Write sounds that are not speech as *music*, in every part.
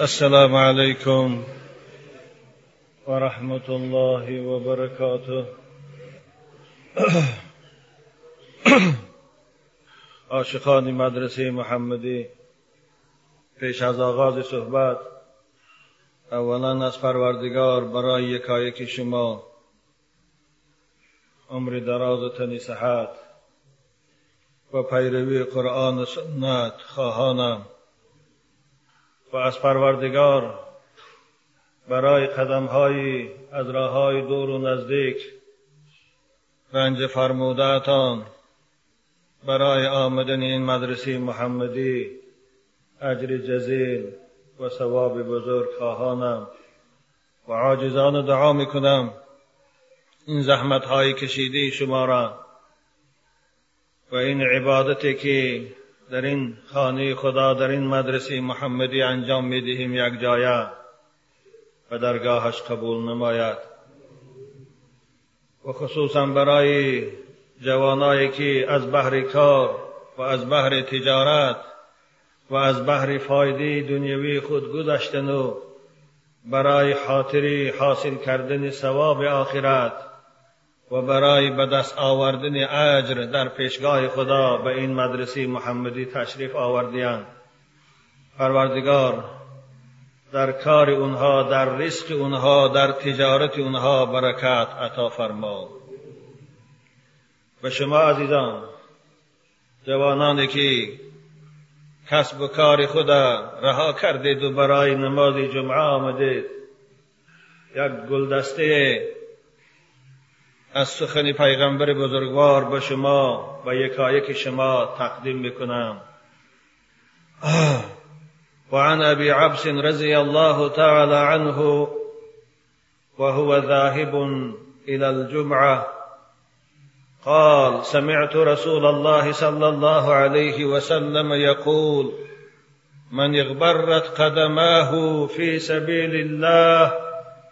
السلام عليكم ورحمة الله وبركاته. عاشقان مدرسه محمدی پیش از آغاز صحبت اولا از پروردگار برای یکایک شما عمر دراز و تنی صحت و پیروی قرآن و سنت خواهانم. و از پروردگار برای قدمهایی از راههای دور و نزدیک رنج فرمودهتان برای آمدن این مدرسه محمدی اجر جزیل و ثواب بزرگ خواهانم و عاجزان دعا می‌کنم این زحمت های کشیده شما را و این عبادتی که در این خانه خدا در این مدرسه محمدی انجام می‌دهیم یک جایه و درگاهش قبول نماید. و خصوصا برای جوانایی که از بحر کار و از بحر تجارت و از بحر فایده دنیوی خود گذشتن و برای خاطری حاصل کردن ثواب آخرت و برای به دست آوردن اجر در پیشگاه خدا به این مدرسه محمدی تشریف آوردیان. پروردگار در کار اونها در رزق اونها در تجارت اونها برکت عطا فرما. و شما عزیزان جوانانی که کسب و کار خدا رها کردید و برای نماز جمعه آمدید یک گلدسته از سخن پیغمبر بزرگوار به شما و یکایک شما تقدیم می‌کنم. *clears throat* وعن ابي عبس رضي الله تعالى عنه وهو ذاهب الى الجمعه قال سمعت رسول الله صلى الله عليه وسلم يقول من اغبرت قدماه في سبيل الله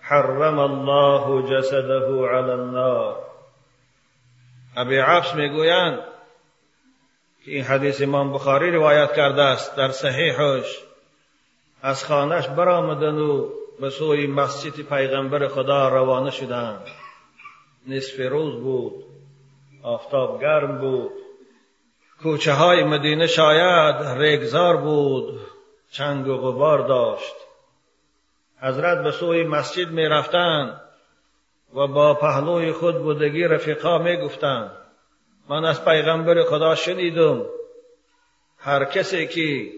حرم الله جسده على النار. ابی عبس می‌گویند که این حدیث امام بخاری روایت کرده است در صحیحش. از خانش برآمدند و به سوی مسجد پیغمبر خدا روانه شدند. نصف روز بود آفتاب گرم بود. کوچه های مدینه شاید ریگزار بود چنگ و غبار داشت. حضرت به سوی مسجد می رفتند و با پهلوی خود بودگی رفیقا می گفتند. من از پیغمبر خدا شنیدم. هر کسی که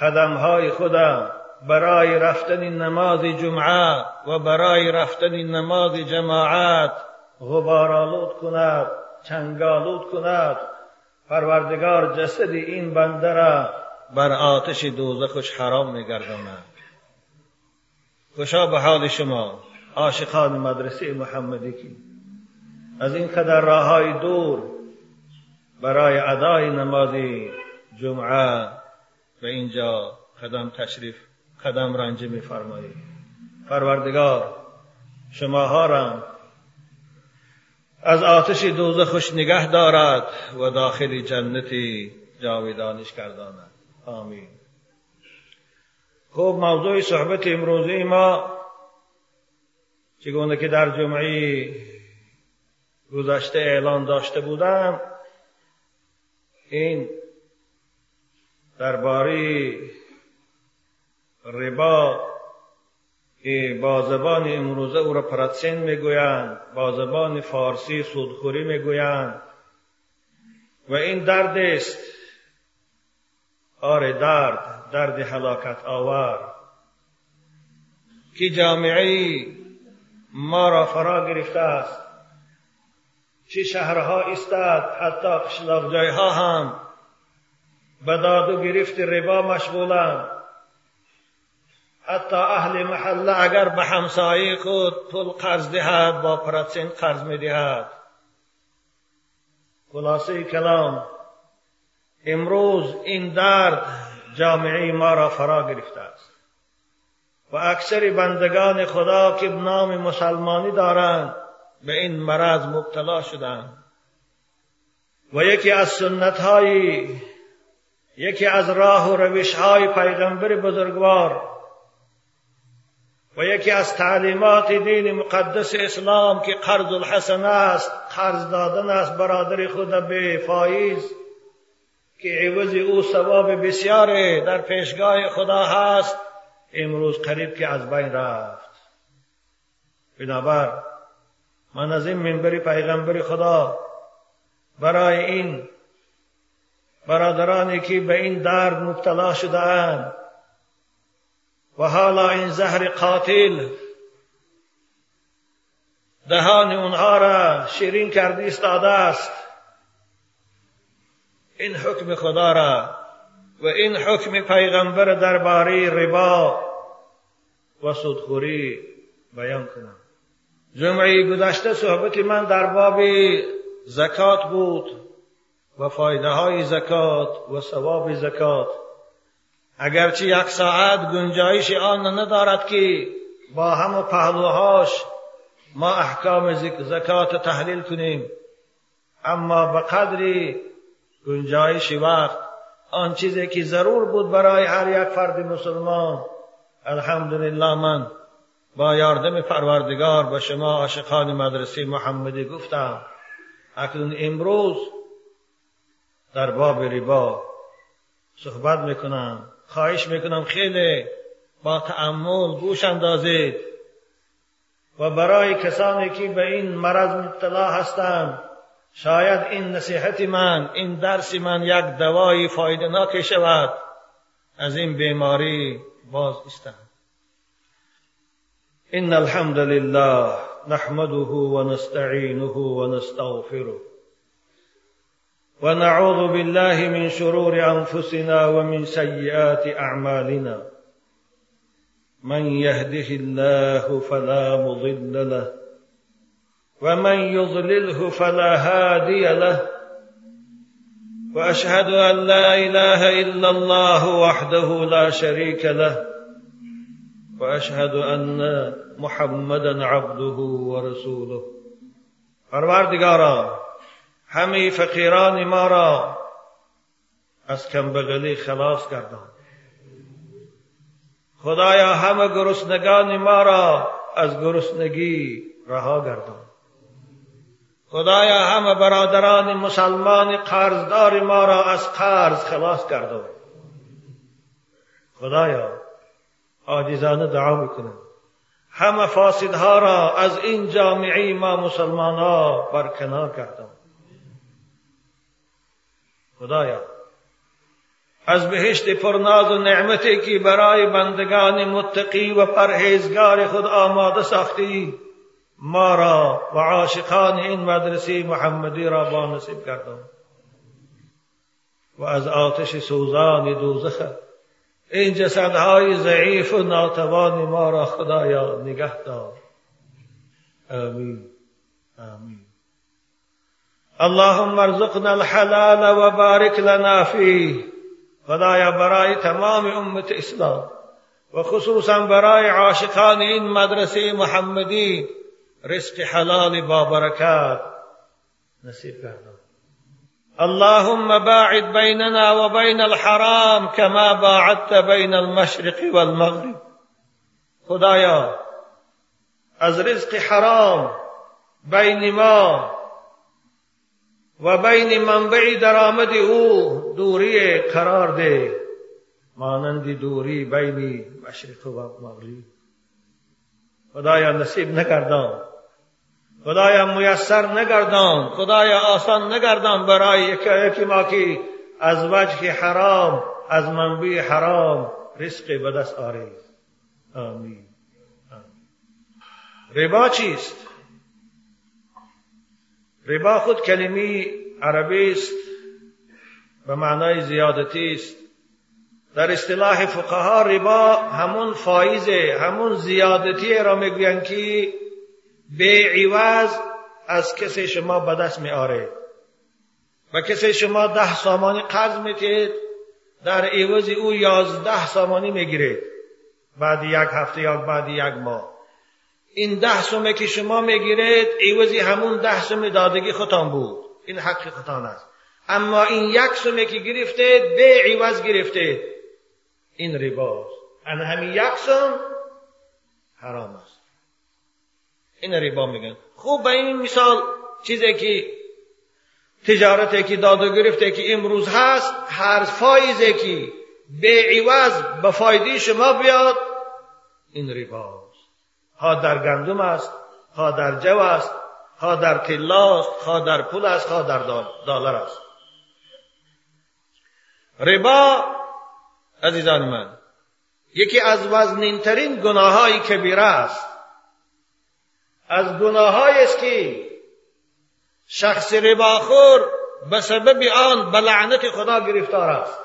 قدمهای خدا برای رفتن نماز جمعه و برای رفتن نماز جماعت غبارالود کند چنگالود کند. پروردگار جسد این بنده را بر آتش دوزخش حرام میگرداند خوشا به حال شما عاشقان مدرسه محمدی کی از این قدر راههای دور برای ادای نماز جمعه به اینجا قدم تشریف قدم رنجه میفرمایید. پروردگار شماها را از آتش دوزخش نگه دارد و داخل جنتی جاویدانش گرداند. آمین. خب موضوع صحبت امروزی ما چگونه که در جمعی گذشته اعلان داشته بودم این درباره ربا که با زبان امروزه او را پراتسین می‌گویند با زبان فارسی سودخوری می‌گویند و این درد است آر درد درد هلاکت آور. که جامعه ما را فرا گرفته است؟ چه شهرها استاد حتی قشلاق جایها هم. به داد و گرفت ربا مشغولند حتی اهل محله اگر به همسایه خود پول قرض دهد با پرسنت قرض می دهد خلاصه کلام. امروز این درد جامعه ما را فرا گرفته است. و اکثر بندگان خدا که نام مسلمانی دارند به این مرض مبتلا شدند. و یکی از سنت های یکی از راه و روش های پیغمبر بزرگوار و یکی از تعلیمات دین مقدس اسلام که قرض الحسن است قرض دادن است برادر خود به فایز که عوض او ثواب بسیار در پیشگاه خدا هست امروز قریب که از بین رفت. بنابر من از این منبر پیغمبر خدا برای این برادرانی که به این درد مبتلا شده اند و حالا این زهر قاتل دهان اونها را شیرین کرده استاده است. این حکم خدا را و این حکم پیغمبر درباره ربا و سودخوری بیان کنم. جمعه گذشته صحبت من در باب زکات بود و فایده های زکات و ثواب زکات. اگرچه یک ساعت گنجایش آن ندارد که با هم پهلوهاش ما احکام زکات تحلیل کنیم اما به قدری گنجایش وقت آن چیزی که ضرور بود برای هر یک فرد مسلمان. الحمدلله من با یاردم پروردگار به شما عاشقان مدرسه محمدی گفتم. اکنون امروز در باب ربا صحبت می‌کنم. خواهش می‌کنم خیلی با تأمل گوش اندازید. و برای کسانی که به این مرض مبتلا هستند شاید این نصیحت من این درس من یک دوای فایده شود از این بیماری باز استم ان الحمد لله نحمده ونستعينه ونستغفره ونعوذ بالله من شرور انفسنا ومن سيئات اعمالنا. من يهده الله فلا مضل له ومن يضلله فلا هادي له. وأشهد أن لا إله إلا الله وحده لا شريك له. وأشهد أن محمدا عبده ورسوله. پروردگارا همه فقیران ما را از کمبغلی خلاص گردان. خدایا همه گرسنگان ما را از گرسنگی رها گردان. خدایا همه برادران مسلمان قرضدار ما را از قرض خلاص گردان خدایا عاجزانه دعا می‌کنم. همه فاسدها را از این جامعه ما مسلمان ها برکنار گردان خدایا از بهشت پرناز و نعمتی که برای بندگان متقی و پرهیزگار خود آماده ساختی ما را و عاشقان این مدرسه محمدی را با نصیب کردم. و از آتش سوزان دوزخ. این جسدهای ضعیف و ناتوان ما را خدایا نگه دار. آمین. آمین. اللهم ارزقنا الحلال و بارک لنا فيه خدایا برای تمام امت اسلام و خصوصا برای عاشقان این مدرسه محمدی رزق حلال با برکات نصیب کردم اللهم باعد بيننا وبين الحرام كما باعدت بين المشرق والمغرب. خدایا از رزق حرام بین ما و بین منبع درآمد أو دوری قرار ده مانند دوری بین مشرق و مغرب. خدایا نصیب نگردان خدایا میسر نگردان خدایا آسان نگردان برای یکی ما که از وجه حرام از منبع حرام رزق به دست آری آمین. ربا چیست؟ ربا خود کلمی عربی است به معنای زیادتی است. در اصطلاح فقها ربا همون فایزه همون زیادتی را می‌گویند که به عوض از کسی شما به دست می آره و کسی شما ده سامانی قرض میتید در عوض او یازده سامانی می‌گیرید بعد یک هفته یا بعد یک ماه. این ده سومه که شما می‌گیرید عوضی همون ده سوم دادگی خودتان بود. این حق خودتان است. اما این یک سومه که گرفتید به عوض گرفتید. این رباست. ان همین یک سوم حرام است. این ریبا میگن. خوب به این مثال چیزی که تجارتی که داد و گرفته که امروز هست هر فایزی که به عوض به فایده شما بیاد این ریباست. ها در گندم است ها در جو است ها در تلاست ها در پول است ها در دلار است. ربا عزیزان من یکی از وزنینترین گناه های کبیره است. از گناه است که شخص رباخور به سبب آن به لعنت خدا گرفتار است.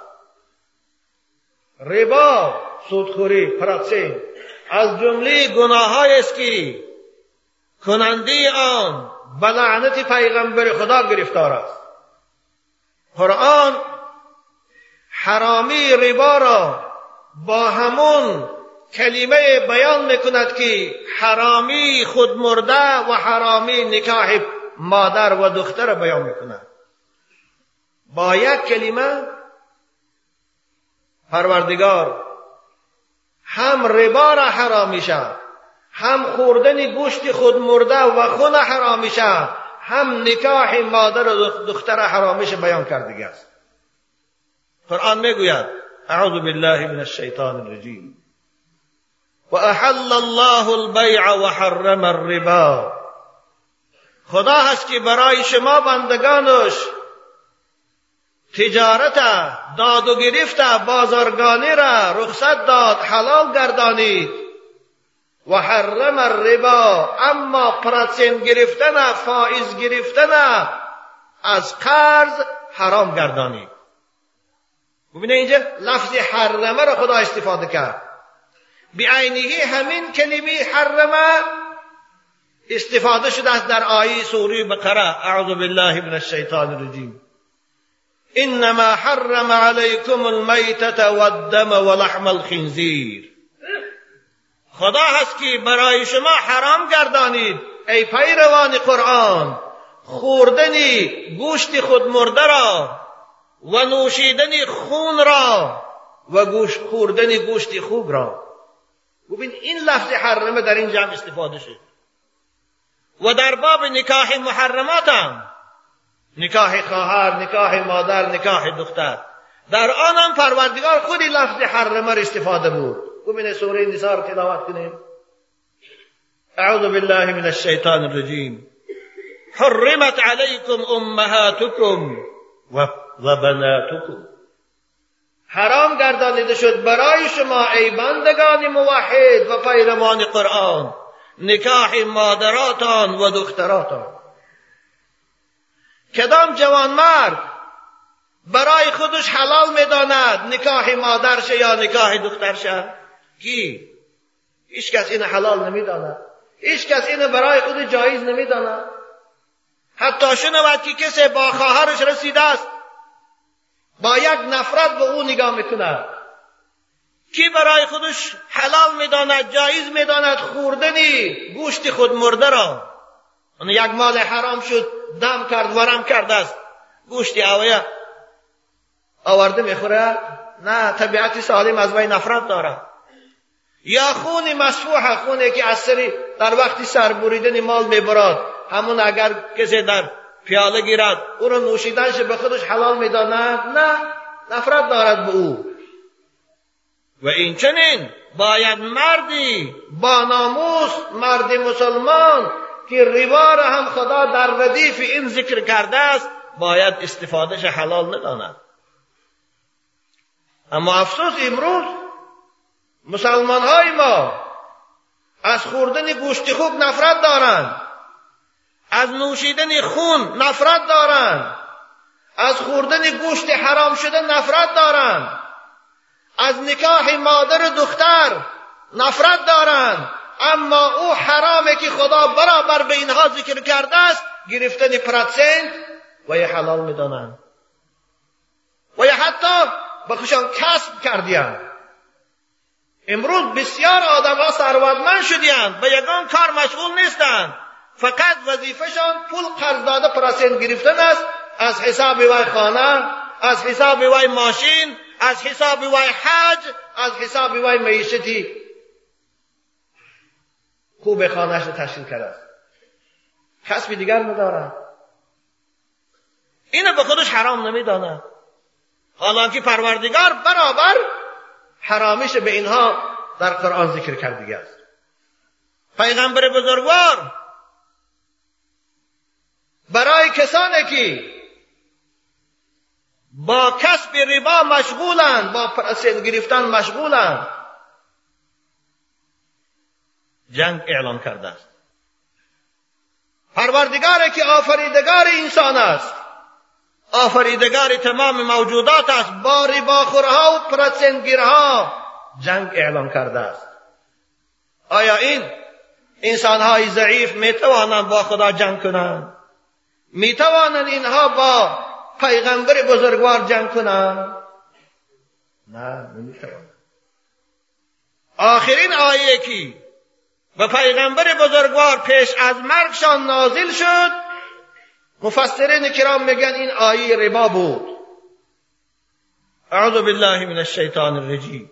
ربا سودخوری پراتسین از جمله گناه است که کننده آن به لعنت پیغمبر خدا گرفتار است. قرآن حرامی ربا را با همون کلمه بیان می‌کند که حرامی خود مرده و حرامی نکاح مادر و دختر بیان می‌کند. با یک کلمه پروردگار هم ربا را حرام میشه هم خوردن گوشت خود مرده و خون حرام میشه هم نکاح مادر و دختر حرام میشه بیان کرده است. قرآن می‌گوید اعوذ بالله من الشیطان الرجیم. احل الله البیع و حرم الربا. خدا هست که برای شما بندگانش تجارت داد و گرفت بازارگانی را رخصت داد حلال گردانید. و حرم الربا اما پرسن گرفتن فائز گرفتن از قرض حرام گردانید. ببینید اینجا لفظ حرمه را خدا استفاده کرد. بعینه همین کلمه حرمه استفاده شده است در آیه سوره بقره. اعوذ بالله من الشیطان الرجیم. انما حرم عليكم المیتة والدم ولحم الخنزیر. خدا هست که برای شما حرام گردانید. ای پیروان قرآن خوردن گوشت خود مرده را و نوشیدن خون را و گوشت خوردن گوشت خوب را. ببین این لفظ حرمه در این جمع استفاده شد. و در باب نکاح محرمات هم نکاح خواهر نکاح مادر نکاح دختر در آن هم پروردگار خودی لفظ حرمه را استفاده بود. ببین سوره نساء رو تلاوت کنیم. اعوذ بالله من الشیطان الرجیم. حرمت علیکم امهاتکم و بناتکم. حرام گردانیده شد برای شما ای بندگان موحد و پیروان قرآن. نکاح مادراتان و دختراتان. کدام جوان مرد برای خودش حلال می‌داند نکاح مادرشه یا نکاح دخترشه کی؟ هیچ کس این حلال نمی‌داند. هیچ کس اینو برای خود جایز نمی‌داند. حتی شنود که کسی با خواهرش رسیده است با یک نفرت به او نگاه می‌کند. کی برای خودش حلال می‌داند جایز می‌داند خوردنی گوشت خود مرده را. اون یک مال حرام شد دم کرد ورم کرده است. گوشت اویا آورده می‌خوره. نه طبیعت سالم از وی نفرت داره. یا خون مسفوح خونی که از سری در وقتی سر بریدن مال میبراد همون اگر کسی در پیاله گیرد. او رو نوشیدنش به خودش حلال می‌داند نه. نفرت دارد به او. و این چنین. باید مردی با ناموس مرد مسلمان که ربا را هم خدا در ردیف این ذکر کرده است باید استفادهش حلال نداند. اما افسوس امروز مسلمان های ما از خوردن گوشت خوب نفرت دارند. از نوشیدن خون نفرت دارند از خوردن گوشت حرام شده نفرت دارند از نکاح مادر دختر نفرت دارند اما او حرامه که خدا برابر به اینها ذکر کرده است گرفتن پرسنت و یه حلال می‌دانند و یا حتی بخشان کسب کردیند امروز بسیار آدم ها ثروتمند شدیند به یگان کار مشغول نیستند. فقط وظیفهشان پول قرض داده پرسنت گرفتن است. از حساب وی خانه از حساب وی ماشین از حساب وی حج از حساب وی معیشتی. خوب خانهش رو تشکیل کرده است. کسبی دیگر ندارد اینو به خودش حرام نمی‌داند حالانکه پروردگار برابر حرامیش به اینها در قرآن ذکر کردگی است. پیغمبر بزرگوار برای کسانی که با کسب ربا مشغولند با پرسید گرفتن مشغولند جنگ اعلان کرده است. پروردگاری که آفریدگار انسان است آفریدگار تمام موجودات است با رباخورها و پرسندگیرها جنگ اعلان کرده است. آیا این انسانهای ضعیف می توانند با خدا جنگ کنند؟ می توانند اینها با پیغمبر بزرگوار جنگ کنند؟ نه نمی آخرین آیه کی؟ و پیغمبر بزرگوار پیش از مرگشان نازل شد. مفسرین کرام میگن این آیه ربا بود. اعوذ بالله من الشیطان الرجیم.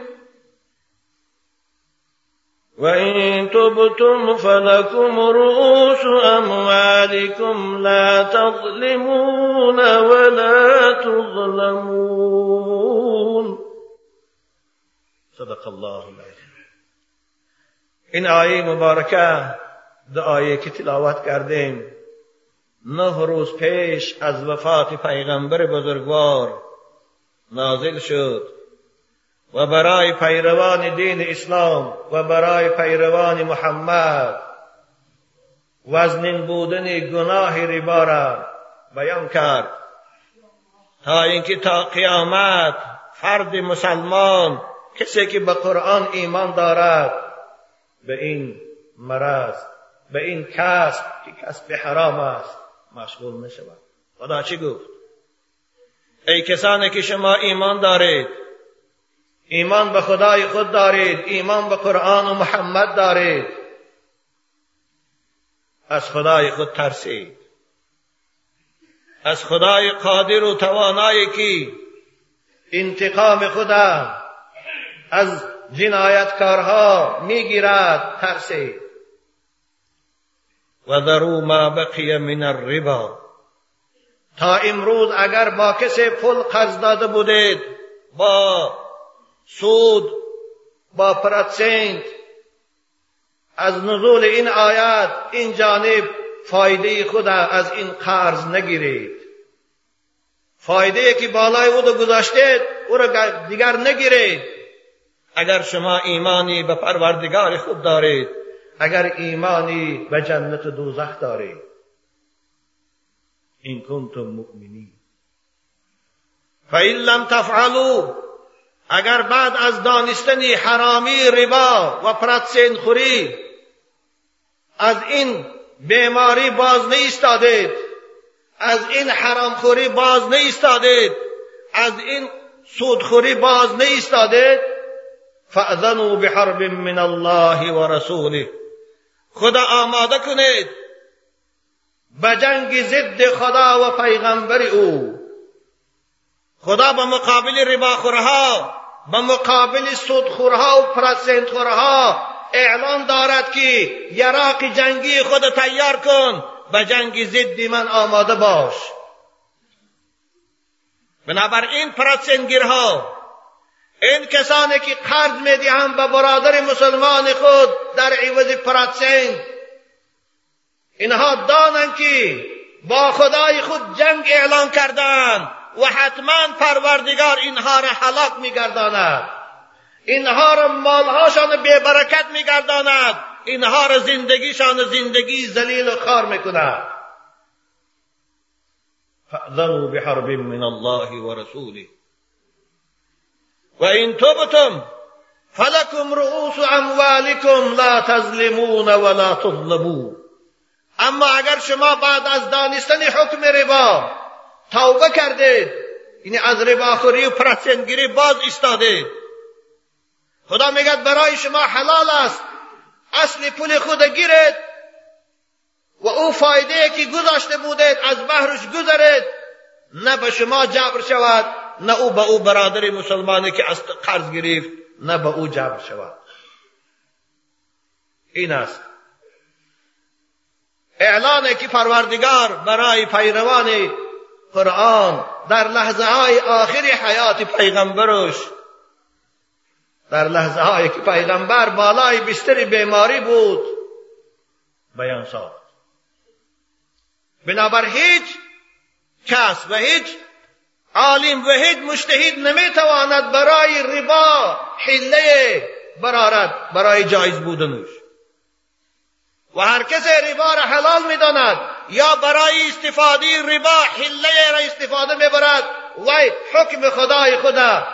وإن تبتم فلكم رؤوس أموالكم لا تظلمون ولا تظلمون. صدق الله العظیم این آیه مبارکه دو آیه که تلاوت کردیم نه روز پیش از وفات پیغمبر بزرگوار نازل شد و برای پیروان دین اسلام و برای پیروان محمد وزنین بودن گناه ربا را بیان کرد تا اینکه تا قیامت فرد مسلمان کسی که به قرآن ایمان دارد به این مرض به این کسب که کسب حرام است مشغول نشود. خدا چی گفت؟ ای کسانی که شما ایمان دارید ایمان به خدای خود دارید ایمان به قرآن و محمد دارید. از خدای خود ترسید. از خدای قادر و توانایی که انتقام خدا. از جنایتکارها می‌گیرد ترسید. و ذرو ما بقی من الربا. تا امروز اگر با کسی پول قرض داده بودید با سود با پرسنت از نزول این آیات این جانب فایده خود از این قرض نگیرید. فایده که بالای او گذاشتید او را دیگر نگیرید. اگر شما ایمانی به پروردگار خود دارید اگر ایمانی به جنت دوزخ دارید. این کنتم مؤمنین. فإن لم تفعلوا اگر بعد از دانستن حرامی ربا و پرتسین خوری از این بیماری باز نیستادید از این حرام خوری باز نیستادید از این سودخوری باز نیستادید فأذنوا بحرب من الله و رسوله. خدا آماده کنید به جنگ ضد خدا و پیغمبر او. خدا به مقابل رباخورها به مقابل سودخورها و پرسنتخورها اعلان دارد که یراق جنگی خود تیار کن به جنگ ضد من آماده باش. بنابراین پرسنگیرها این کسانی که قرض می‌دهند به برادر مسلمان خود در عوض پرسنگ اینها دانند که با خدای خود جنگ اعلان کردند. و حتما پروردگار اینها را هلاک میگرداند. اینها را مالهاشان برکت میگرداند. اینها را زندگیشان زندگی ذلیل و خار می‌کند. فأذنوا بحرب من الله ورسوله. وإن تبتم فلكم رؤوس اموالكم لا تظلمون ولا تظلمون. اما اگر شما بعد از دانستن حکم ربا توبه کرده. یعنی از رباخوری و پرسنگیری باز ایستاده. خدا میگد برای شما حلال است. اصل پول خود گیرید. و او فایده که گذاشته بودید از بحرش گذرید نه به شما جبر شود نه او به او برادر مسلمانی که از قرض گرفت نه به او جبر شود. این است. اعلان که پروردگار برای پیروان قرآن در لحظه های آخر حیات پیغمبرش در لحظه هایی که پیغمبر بالای بستر بیماری بود بیان ساخت. بنابر هیچ کس و هیچ عالم و هیچ مشتهید نمی‌تواند برای ربا حله برارد برای جایز بودنش. و هر کس ربا را حلال می‌داند یا برای استفاده ربا حله را استفاده می‌برد. و حکم خدای خدا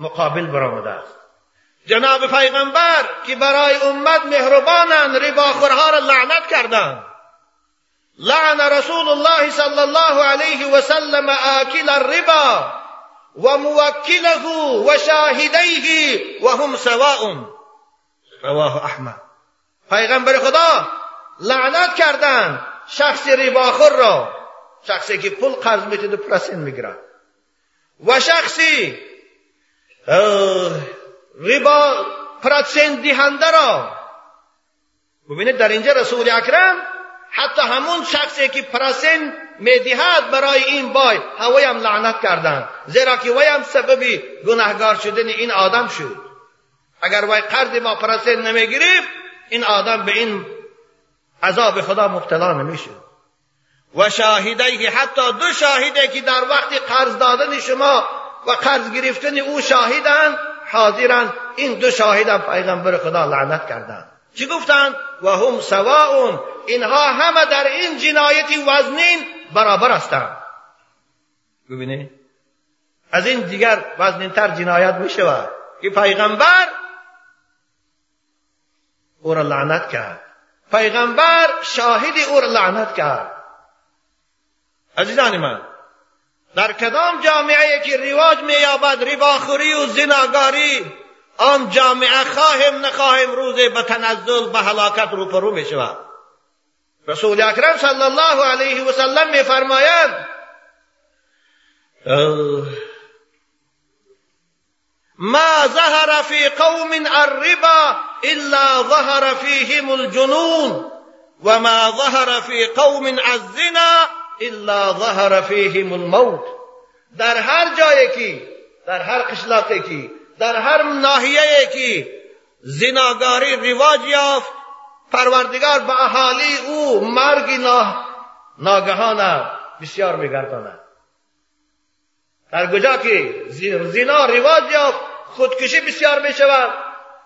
مقابل برآمده است. جناب پیغمبر که برای امت مهربانند رباخورها را لعنت کردند. لعن رسول الله صلی الله علیه و سلم آکل الربا و موکله و شاهدیه و هم سواء رواه احمد. پیغمبر خدا لعنت کردند. شخص رباخور را شخصی که پول قرض می‌تونه پرسین می‌گیرد. و شخصی ربا پرسین دهنده را ببینید در اینجا رسول اکرم حتی همون شخصی که پرسین می‌دهد برای این بای هم لعنت کردند. زیرا که وی هم سبب گناهگار شدن این آدم شد. اگر وی قرض ما پرسین نمی‌گرفت این آدم به این عذاب خدا مبتلا نمیشه. و شاهده حتی دو شاهده که در وقت قرض دادن شما و قرض گرفتن او شاهدند حاضرند این دو شاهدم پیغمبر خدا لعنت کردند چی گفتند و هم سواء اینها همه در این جنایت وزنین برابر هستند ببینید از این دیگر وزنین تر جنایت می شود که پیغمبر او را لعنت کرد. پیغمبر شاهد او را لعنت کرد. عزیزان من در کدام جامعه که رواج مییابد رباخوری و زناگاری آن جامعه خواهیم نخواهیم روزه به تنزل به هلاکت روپرو می شود رسول اکرم صلی الله علیه و سلم می فرماید ما ظهر في قوم الربا إلا ظهر فيهم الجنون. وما ظهر في قوم الزنا إلا ظهر فيهم الموت. در هر جایی که در هر قشلاقی که در هر ناحیه که زناگاری رواج یافت. پروردگار به اهالی أو مرگ ناگهانه بسیار میگرداند. در کجا که زنا رواج یافت؟ خودکشی بسیار می شود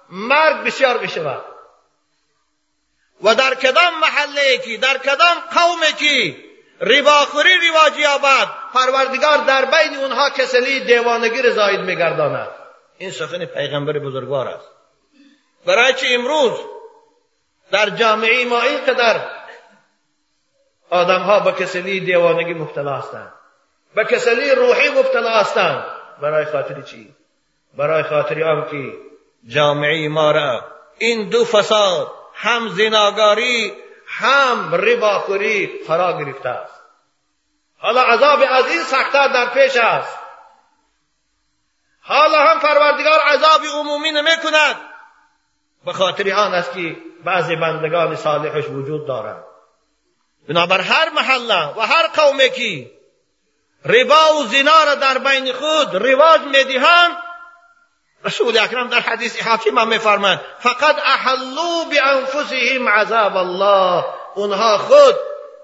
مرگ بسیار می شود و در کدام محله کی در کدام قوم کی رباخوری رواج یابد پروردگار در بین اونها کسلی دیوانگی را زاید میگرداند. این سخن پیغمبر بزرگوار است. برای چه امروز در جامعه ما اینقدر آدم ها به کسلی دیوانگی مبتلا هستند به کسلی روحی مبتلا هستند؟ برای خاطر چی؟ برای خاطر آن که جامعه ما را این دو فساد هم زناگاری هم رباخوری فرا گرفته است. حالا عذاب از این سختتر در پیش است. حالا هم پروردگار عذاب عمومی نمی کند به خاطر آن است که بعضی بندگان صالحش وجود دارند. بنابر هر محله و هر قومی که ربا و زنا را در بین خود رواج می‌دهند رسول اکرم در حدیث حاکم هم میفرماند فقط احلوا بانفسهم عذاب الله. اونها خود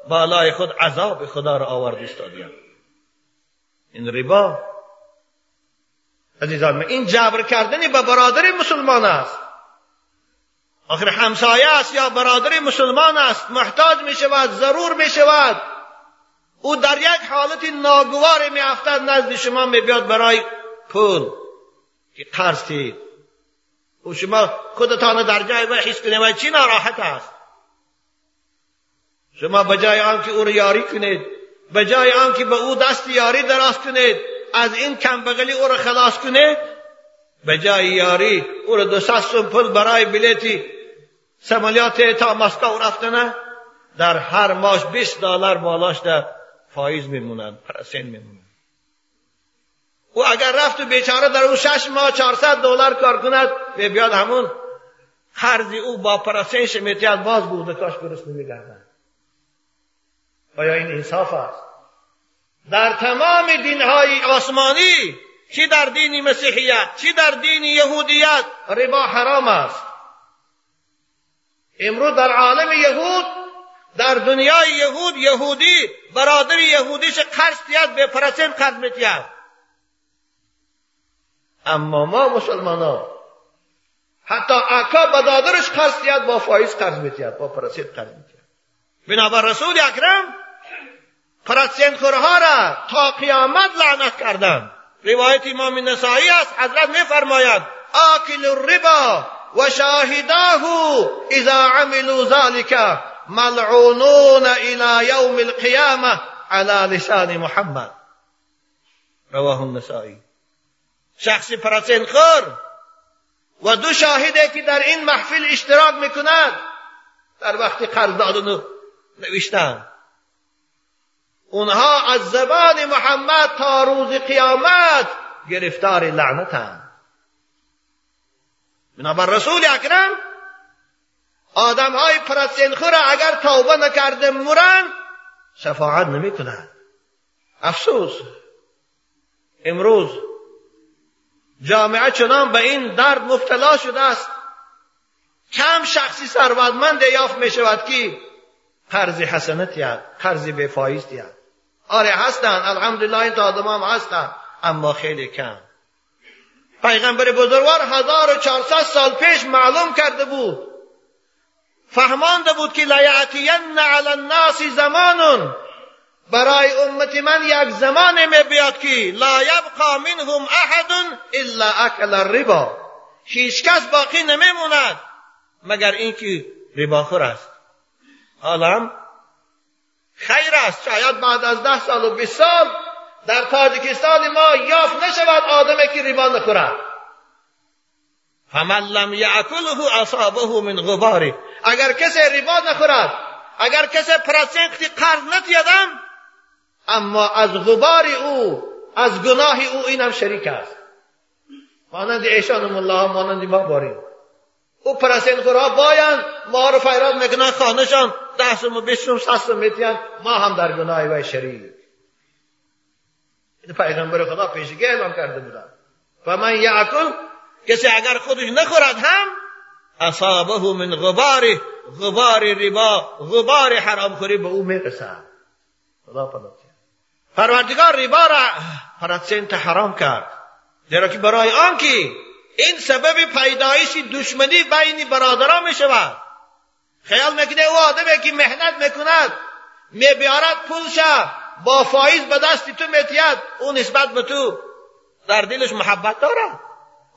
بالای خود عذاب خدا را آورد استادیان این ربا عزیزان این جبر کردن به برادر مسلمان است. آخر همسایه است یا برادر مسلمان است؟ محتاج می شود ضرور می شود او در یک حالت ناگوار می افتد نزد شما می بیاد برای پول. که قرض تید و شما خودتان در جای و حس کنید و چی ناراحت است؟ شما به جای آنکه او را یاری کنید به جای آنکه به او دست یاری دراز کنید از این کمبغلی او را خلاص کنید به جای یاری او را دو سوم پول برای بلیتی سمالیات تا مسکو رفتنه در هر ماش 20 دلار بالاش در فایز میمونند پرسین میمونند او اگر رفت و بیچاره در اون شش ماه 400 دلار کار کند به بیاد همون خرزی او با پرسین میتیاد باز بوده کاش درست نمیگردن. آیا این انصاف است؟ در تمام دینهای آسمانی چی در دین مسیحیت چی در دین یهودیت ربا حرام است. امروز در عالم یهود در دنیای یهود یهودی برادر یهودیش قرض به پرسنت قرض میتید اما ما مسلمان حتی اکا بدادرش قرض تید با فایز قرض میتید با پرسنت قرض میتید بنابر رسول اکرم پرسنت خورها را تا قیامت لعنت کردن روایت امام نسائی است حضرت میفرماید آکل الربا و شاهداه اذا عملوا ذلك ملعونون الى یوم القیامه على لسان محمد. رواه النسائی. شخصی پرسین خور و دو شاهده که در این محفل اشتراک می‌کند در وقتی قرض دادن نوشتن. اونها از زبان محمد تا روز قیامت گرفتار لعنتند بنابر رسول اکرم آدم های پرستینخور اگر توبه نکرده مرن شفاعت نمی کند افسوس. امروز جامعه چنان به این درد مبتلا شده است. کم شخصی ثروتمند یافت می شود که قرض حسنت یاد قرض بفایست یاد آره هستن الحمدلله این آدم هم هستن اما خیلی کم. پیغمبر بزرگوار 1400 سال پیش معلوم کرده بود فهمانده بود که لیعتین علی الناس زمان برای امت من یک زمان می بیاد که لا یبقى منهم احد الا اکل الربا. هیچ کس باقی نمیموند مگر اینکه رباخور است. حالا خیر است. شاید بعد از ده سال و بیست سال در تاجیکستان ما یافت نشود آدمی که ریبا نخورد. فمن لم یعکله اصابه من غباری. اگر کسی ریبا نخورد اگر کسی پرسنختی قرض نتیدم اما از غبار او از گناه او اینم شریک است. مانند ایشان الله مانند ما باریم. او پرسین خورا باین ما رو فیراد می‌کنن خانهشان دستم و بیستم سستم میتین ما هم در گناه و شریک. پیغمبر خدا پیشگی اعلام کرده بودن. و من یعکل کسی اگر خودش نخورد هم اصابه من غبار غبار ربا غبار حرام خوری به او می‌رسد. خدا پروردگار ربا را پرسنت حرام کرد. زیرا که برای آنکه این سبب پیدایش دشمنی بین برادران می شود خیال می‌کنه او آدمی که محنت می‌کند میبیارد پولش با فایز به دست تو میتید او نسبت به تو در دلش محبت دارد.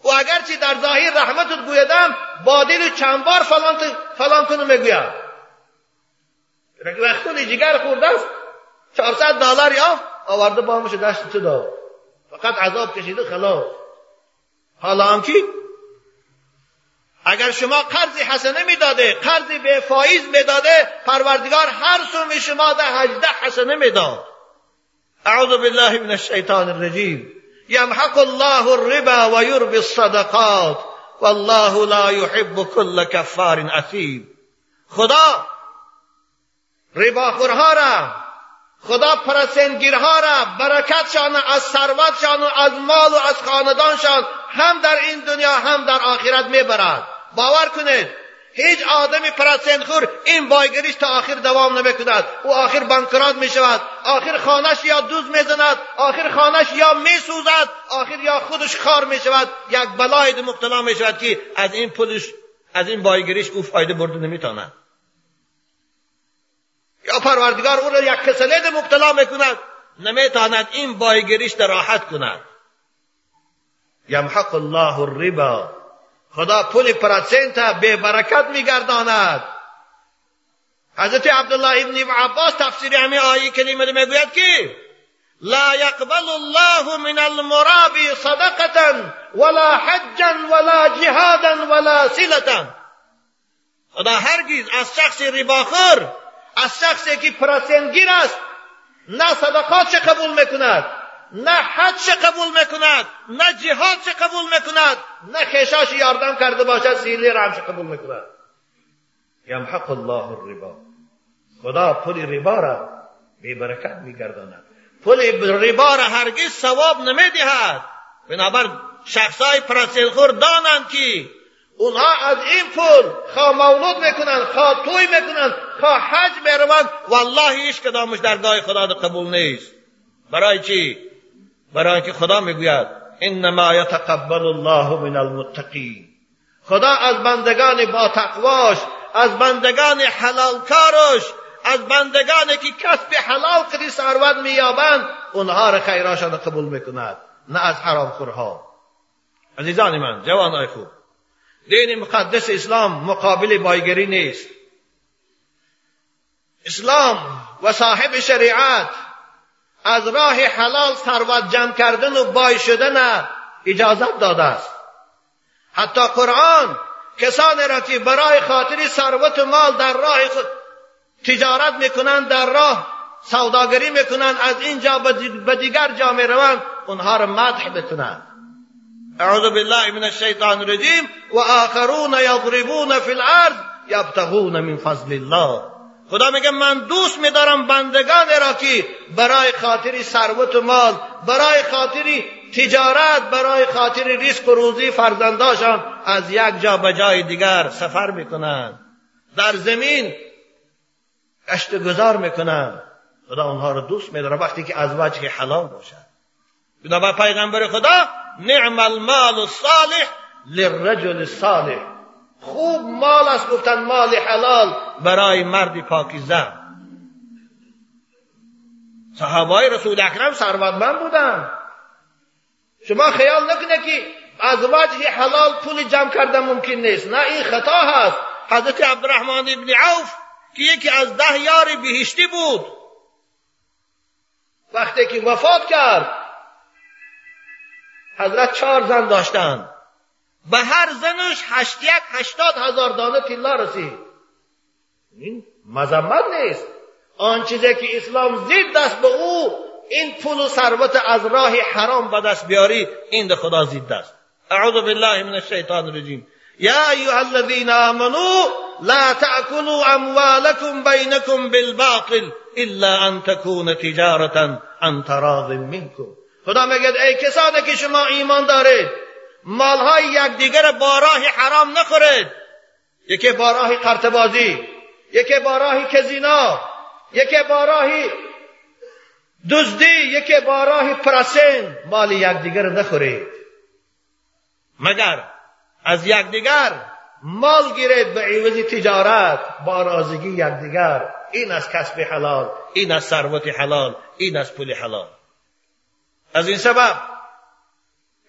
و اگرچه در ظاهر رحمتت گویدم با دل چند بار فلان, فلان کنو می‌گوید وقتی جگر خورده است 400 دلار یا؟ آورده بامش دست تو داد. فقط عذاب کشیده خلاص. حالا هم اگر شما قرض حسنه می‌داده قرض به فایز می‌داده پروردگار هر سوم شما ده هجده حسنه می‌داد. اعوذ بالله من الشیطان الرجیم. یمحق الله الربا و یربی الصدقات والله لا يحب كل کفار اثیم. خدا رباخورها را خدا پرسنگیرها را برکتشان از ثروتشان و از مال و از خاندانشان هم در این دنیا هم در آخرت می‌برد. باور کنید هیچ آدمی پرسنخور این بایگریش تا آخر دوام نمی‌کند. او آخر بانکرات می شود آخر خانش یا دوز می‌زند آخر خانش یا میسوزد آخر یا خودش خار می شود یک بلای مبتلا می شود که از این پولش از این بایگریش او فایده برده نمی‌تواند یا پروردگار او را یک کسلید مبتلا می‌کند نمی‌تواند این بایگریش در راحت کند. یمحق الله الربا. خدا پول پرسنت به برکت میگرداند. حضرت عبدالله ابن عباس تفسیر همین آیه کریمه رو می‌گوید که لا يقبل الله من المرابي صدقة ولا حجا ولا جهادا ولا سلة خدا هرگز از شخص رباخور از شخصی که پرسنگیر است نه صدقات قبول می‌کند نه حج قبول می‌کند نه جهاد قبول می‌کند نه خیشاش یاردم کرده باشد سیلی رمش قبول می‌کند. یمحق الله الربا. خدا پول ربا را بی برکت میگرداند. پول ربا را هرگز ثواب نمی‌دهد. بنابر شخصای پرسیلخور دانند که اونها از این پول خواه مولود می‌کنند خواه توی می‌کنند خواه حج می‌روند. والله هیچ کدامش درگاه خدا قبول نیست. برای چی؟ برای اینکه خدا می‌گوید انما یتقبل الله من المتقین. خدا از بندگان با تقواش از بندگان حلال کارش از بندگانی که کسب حلال کردی ثروت مییابند اونها را خیراشان قبول می‌کند نه از حرام خورها عزیزان من جوانای خوب دین مقدس اسلام مقابل بایگری نیست اسلام و صاحب شریعت از راه حلال ثروت جمع کردن و بای شدن اجازت داده است حتی قرآن کسانی را که برای خاطر ثروت و مال در راه تجارت می‌کنند در راه سوداگری می‌کنند از اینجا به دیگر جا می‌روند اونها را مدح بکنند اعوذ بالله من الشیطان الرجیم و آخرون یضربون فی الارض یبتغون من فضل الله. خدا میگه من دوست میدارم بندگان را که برای خاطر ثروت و مال برای خاطر تجارت برای خاطر ریسک و روزی فرزنداشان از یک جا به جای دیگر سفر می‌کنند. در زمین گشت گذار می‌کنند. خدا اونها رو دوست میداره وقتی که از وجه حلال باشد. بنابر پیغمبر خدا نعم المال الصالح للرجل الصالح. خوب مال است گفتن مال حلال برای مرد پاکیزه. صحابای رسول اکرم ثروتمند بودن شما خیال نکنه که از وجه حلال پول جمع کردن ممکن نیست. نه این خطا هست. حضرت عبدالرحمن ابن عوف که یکی از ده یار بهشتی بود. وقتی که وفات کرد حضرت چهار زن داشتند. به هر زنش هشت یک هشتاد هزار دانه تیلا رسید. این مذمت نیست. آن چیزی که اسلام زید دست به او این پول و ثروت از راه حرام به دست بیاری این ده خدا زید است اعوذ بالله من الشیطان الرجیم. یا ایها الذین آمنوا لا تأكلوا اموالكم بینکم بالباطل الا ان تكون تجارتا عن تراض منکم. خدا میگه ای کسانی که شما ایمان دارید مالهای یکدیگر با راه حرام نخورید. یکی با راه قرتبازی یکی با راه کزینا یکی با راه دزدی یکی با راه پرسین مال یکدیگر نخورید. مگر از یکدیگر مال گیرید به عوض تجارت با رازگی یکدیگر. این از کسب حلال این از ثروت حلال این از پول حلال. از این سبب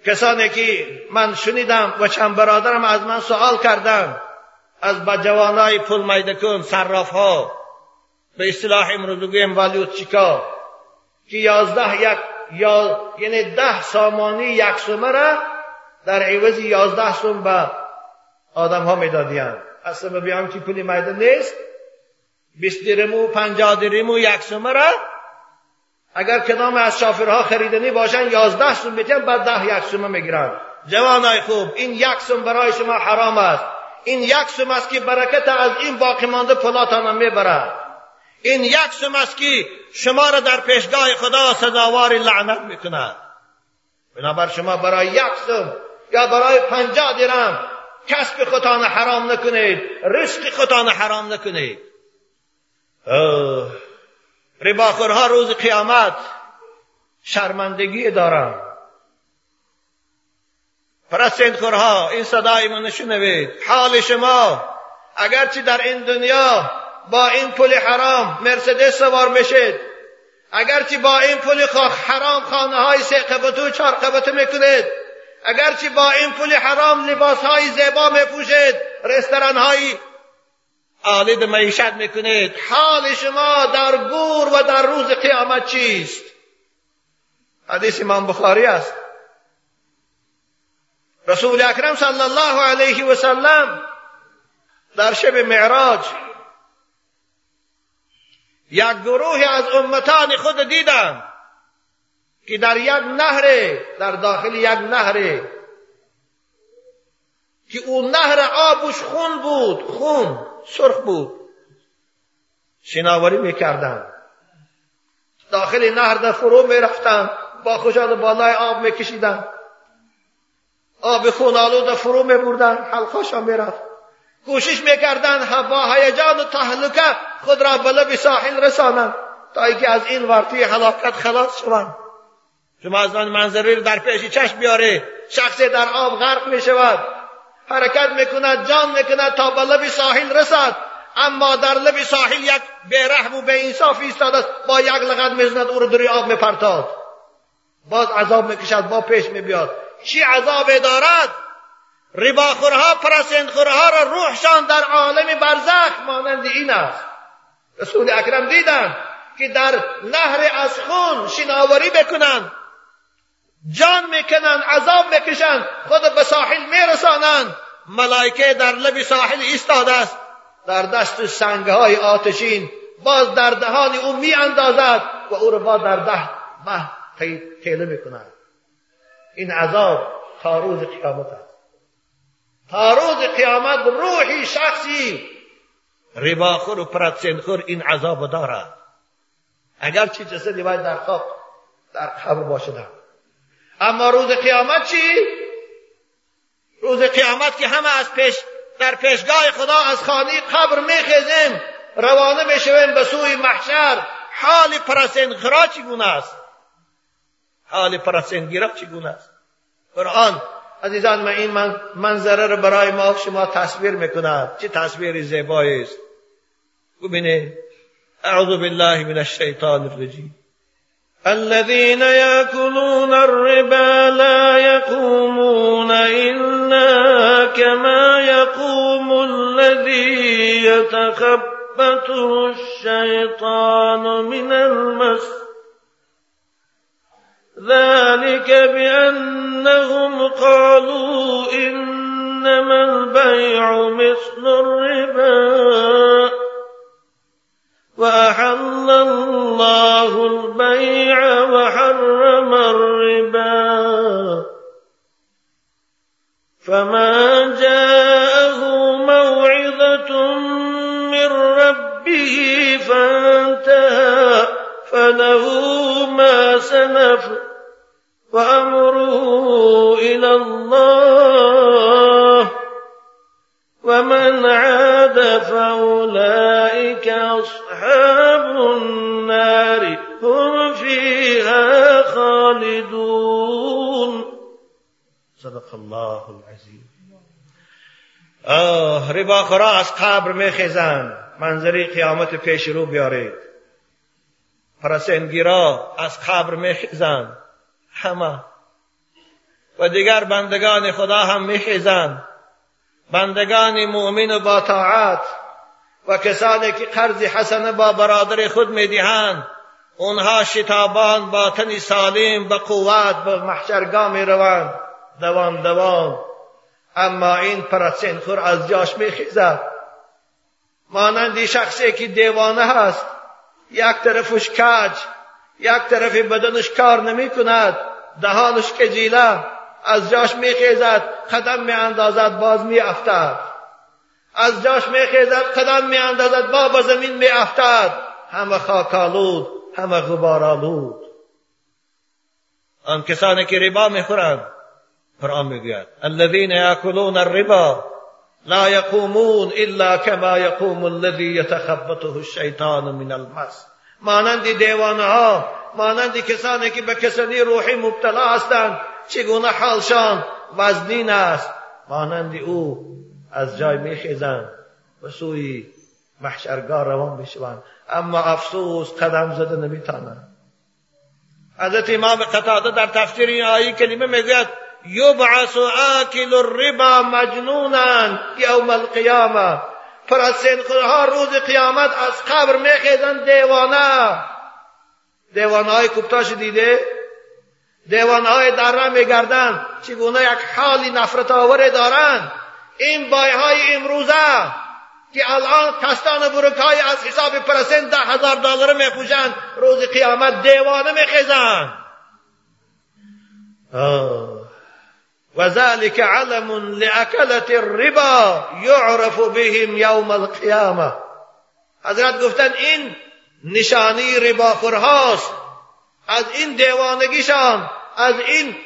کسانی که من شنیدم و چند برادرم از من سوال کردن از با جوانای پول میدکن صراف ها به اصطلاح امروز بگویم والیوت چیکا که یازده یک یا یعنی ده سامانی یک سومه را در عوض یازده سوم به آدم ها میدادیان اصلا بیام که پولی میده نیست. بیست درمو پنجاه درمو یک سومه را اگر کدام از شافرها خریدنی باشن یازده سوم میتین بعد ده یک سومه می‌گیرن. جوانای خوب این یک سوم برای شما حرام است. این یک سوم است که برکت از این باقی مانده پلاتان می‌برد این یک سوم است که شما را در پیشگاه خدا سزاوار لعنت می‌کند. بنابر شما برای یک سوم یا برای پنجاه درم کسب خودتان حرام نکنید رزق خودتان حرام نکنید. رباخورها روز قیامت شرمندگی دارن. پرستندخورها این صدای من نشنوید. حال شما اگرچه در این دنیا با این پول حرام مرسدس سوار میشید اگرچه با این پول حرام خانه های سه قبطو چهار قبطو می‌کنید اگرچه با این پول حرام لباس های زیبا میپوشید رستوران های آلید معیشت می‌کنید. حال شما در گور و در روز قیامت چیست؟ حدیث امام بخاری است. رسول اکرم صلی الله علیه و سلم در شب معراج یک گروه از امتان خود دیدم که در یک نهر در داخل یک نهر که اون نهر آبش خون بود خون. سرخ بود. شناوری می‌کردن داخل نهر در فرو می‌رفتن با خجال بالای آب میکشیدن آب خون آلود فرو میبردن. حلقاشا می‌رفت. کوشش می‌کردن با هیجان و تهلکه خود را به لب ساحل رسانند. تا اینکه از این ورطه حلاکت خلاص شوند. شما از من منظره در پیش چشم بیاره شخصی در آب غرق می شود حرکت می‌کند جان می‌کند تا به لب ساحل رسد. اما در لب ساحل یک بیرحم و به انصاف ایستاده است. با یک لغت می‌زند او رو در آب میپرتاد. باز عذاب می‌کشد با پیش میبیاد. چی عذاب دارد؟ رباخورها پرسندخورها را روحشان در عالم برزخ مانند این است. رسول اکرم دیدن که در نهر از خون شناوری بکنند. جان می‌کنند عذاب می‌کشند. خود به ساحل میرسانند. ملائکه در لب ساحل ایستاده است. در دست سنگهای آتشین باز در دهان او می اندازد و او را با در ده به تیله می‌کند. این عذاب تا روز قیامت است. تا روز قیامت روحی شخصی رباخور و پرتسنخور این عذاب دارد. اگر چی جسدی باید در خواب در قبر باشد اما روز قیامت چی؟ روز قیامت که همه از پیش در پیشگاه خدا از خانه قبر میخیزیم روانه می‌شویم به سوی محشر. حال پرسنگرا چگونه است؟ حال پرسنگیرا چگونه است؟ قرآن عزیزان من این منظره رو برای ما شما تصویر می‌کند چه تصویر زیبایی است. ببینید. اعوذ بالله من الشیطان الرجیم. الذين يأكلون الربا لا يقومون إلا كما يقوم الذي يتخبطه الشيطان من المس. ذلك بأنهم قالوا إنما البيع مثل الربا. وأحل الله البيع وحرم الربا. فما جاءه موعظة من ربه فانتهى فله ما سلف وأمره إلى الله. ومن عاد فأولئك أصحاب النار هم فيها خالدون. صدق الله العظیم آه رباخورا از قبر میخیزند منظری قیامت پیش رو بیارید. پرسنگیرا از قبر میخیزند همه. و دیگر بندگان خدا هم میخیزند بندگان مؤمن با طاعت و کسانی که قرض حسنه با برادر خود می‌دهند اونها شتابان با تن سالم به قوت به محشرگاه می روند دوام دوام اما این خور از جاش میخیزد. مانند شخصی که دیوانه هست یک طرفش کج یک طرف بدنش کار نمی کند دهانش کجیله از جاش میخیزد قدم میاندازد باز میافتد. از جاش میخیزد قدم میاندازد با به زمین میافتد. همه خاکالود همه غبارالود آن کسانی که ربا می‌خورند قرآن می‌گوید الذین یاکلون الربا لا يقومون الا كما يقوم الذي يتخبطه الشیطان من المس. مانند دیوانه ها مانند کسانی که به کسانی روحی مبتلا هستند چگونه حالشان وزنین است مانند او از جای میخیزند و سوی محشرگاه روان می‌شوند. اما افسوس قدم زده نمیتانند حضرت امام قتاده در تفسیر این آیه کلمه می‌گوید یبعث آکل الربا مجنونا یوم القیامه پرسین خودها روز قیامت از قبر میخیزن دیوانه. دیوانه های کوپتاش دیده دیوانه های دره میگردن چگونه یک حالی نفرت آوره دارند؟ این بای های امروزه که الان کستان برکای از حساب پرسین ده هزار دلار میپوشند روز قیامت دیوانه میخیزند. وذلك علم لأكلة الربا يعرف بهم يوم القيامة حضرت گفتن این نشانی رباخورهاست از این دیوانگیشان از این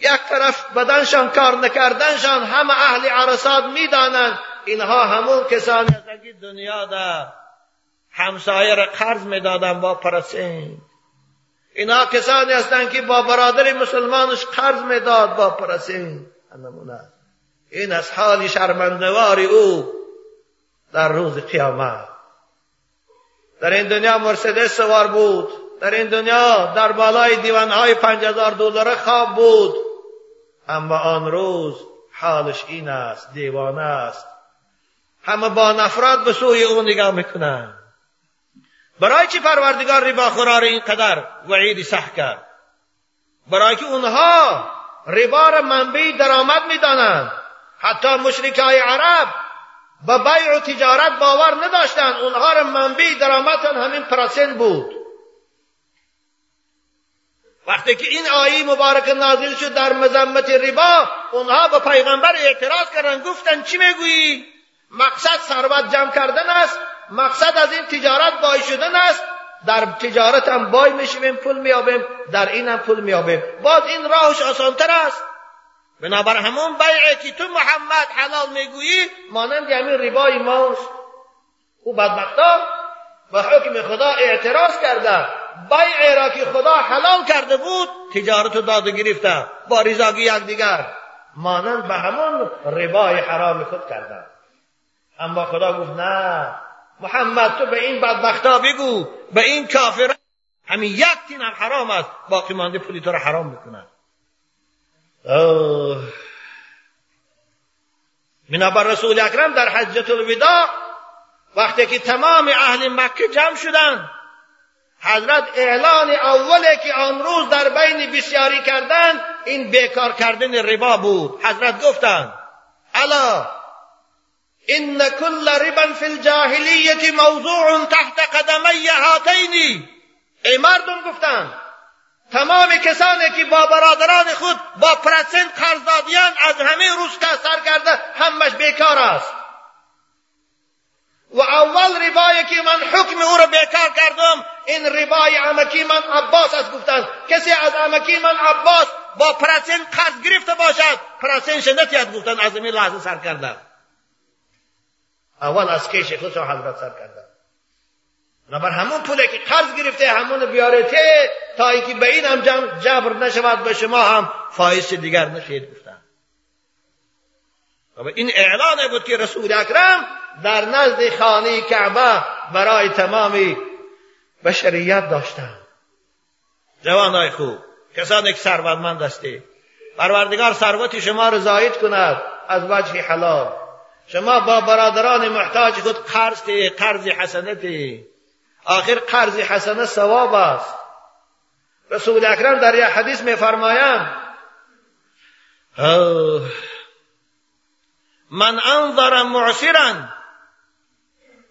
یک طرف بدنشان کار نکردنشان همه اهل عرصات می‌دانند. اینها همون کسانی که دنیا در همسایه را قرض می‌دادن با پرسین. اینا کسانی هستند که با برادر مسلمانش قرض می‌داد با پرسین. این از حال شرمندوار او در روز قیامت. در این دنیا مرسدس سوار بود. در این دنیا در بالای دیوانهای پنج هزار دلار خواب بود. اما آن روز حالش این است دیوانه است. همه با نفرت به سوی او نگاه می‌کنند برای چی پروردگار ربا خورا اینقدر وعیدی سخت کرد؟ برای که اونها ربا را منبع درآمد می‌دانند. حتی مشرکای عرب به بیع و تجارت باور نداشتند. اونها را منبع درآمدشان همین پرسن بود. وقتی که این آیه مبارک نازل شد در مذمت ربا اونها به پیغمبر اعتراض کردن گفتن چی می‌گویی؟ مقصد ثروت جمع کردن است مقصد از این تجارت بای شدن است. در تجارت هم بای میشیم پول میابیم در این هم پول میابیم. باز این راهش آسانتر است. بنابر همون بیعه که تو محمد حلال می‌گویی مانند همین ربای ماست او بدبختا به حکم خدا اعتراض کرده. بیع را که خدا حلال کرده بود تجارت رو داد و گرفته با رضاگی یکدیگر. مانند به همون ربای حرام خود کرده اما خدا گفت نه. محمد تو به این بدبختا بگو. به این کافر. همین یک تین هم حرام است. باقی مانده پولی تو را حرام می‌کنن بنابر رسول اکرم در حجت الوداع وقتی که تمام اهل مکه جمع شدند حضرت اعلان اوله که آن روز در بین بسیاری کردن این بیکار کردن ربا بود. حضرت گفتند الا ان كل ربا في الجاهلیت موضوع تحت قدمی هاتین. ای مردم گفتند تمام کسانی که با برادران خود با پرسنت قرض دادیان از همه روز که سر کرده همش بیکار است. و اول ربایی که من حکم او را بیکار کردم این ربای عمکی من عباس است گفتند کسی از عمکی من عباس با پرسین قرض گرفته باشد پرسین شنتی از گفتند از این لحظه سر کرده اول از کش خودشان حضرت سر کرده بر همون پوله که قرض گرفته همون بیارته تا اینکه به این هم جبر نشود به شما هم فایش دیگر نشید گفتن. و این اعلان بود که رسول اکرم در نزد خانه کعبه برای تمامی بشریت داشتن جوانای خوب کسانی که ثروتمند هستی. پروردگار ثروت شما را زاید کند از وجه حلال. شما با برادران محتاج خود قرض قرض حسنتی. آخر قرض حسنه ثواب است. رسول اکرم در یک حدیث میفرمایند من انظر معسرا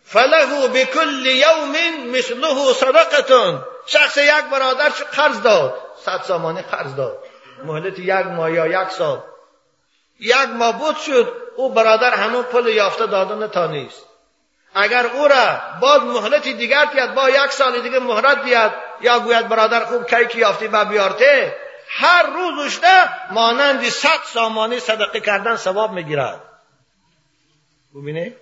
فله بكل یوم مثله صدقه شخص یک برادر قرض داد. صد سامانه قرض داد. مهلت یک ماه یا یک سال. یک ماه بود شد او برادر همون پل یافته دادن تا نیست. اگر او را باز مهلت دیگر تید با یک سال دیگه مهلت بیاد یا گوید برادر خوب کی کی یافتی و بیارته هر روزش ده مانند صد سامانه صدقه کردن ثواب می‌گیرد. ببینه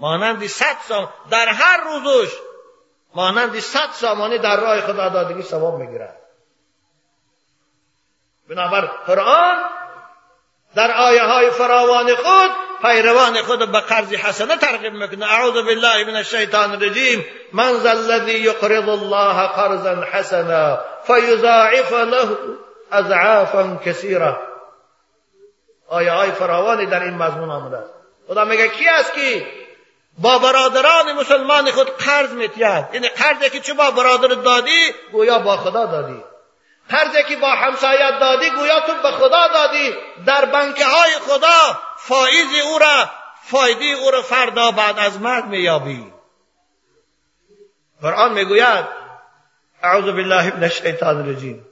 مانند صد سام در هر روزش مانند صد سامانه در راه خدا دادگی ثواب می‌گیرد. بنابر قرآن در آیه های فراوان خود پیروان خود به قرض حسنه ترغیب می‌کنه. اعوذ بالله من الشیطان الرجیم. من ذا الذي يقرض الله قرضا حسنا فيضاعف له اضعافا كثيره آیه های فراوانی در این مضمون آمده است. خدا میگه کی است که با برادران مسلمان خود قرض میتید یعنی قرضی که چه با برادر دادی گویا با خدا دادی. قرضی که با همسایت دادی گویا تو به خدا دادی. در بنکه های خدا فایز او را فایده او را فردا بعد از مرگ مییابی. قرآن می‌گوید اعوذ بالله من الشیطان الرجیم.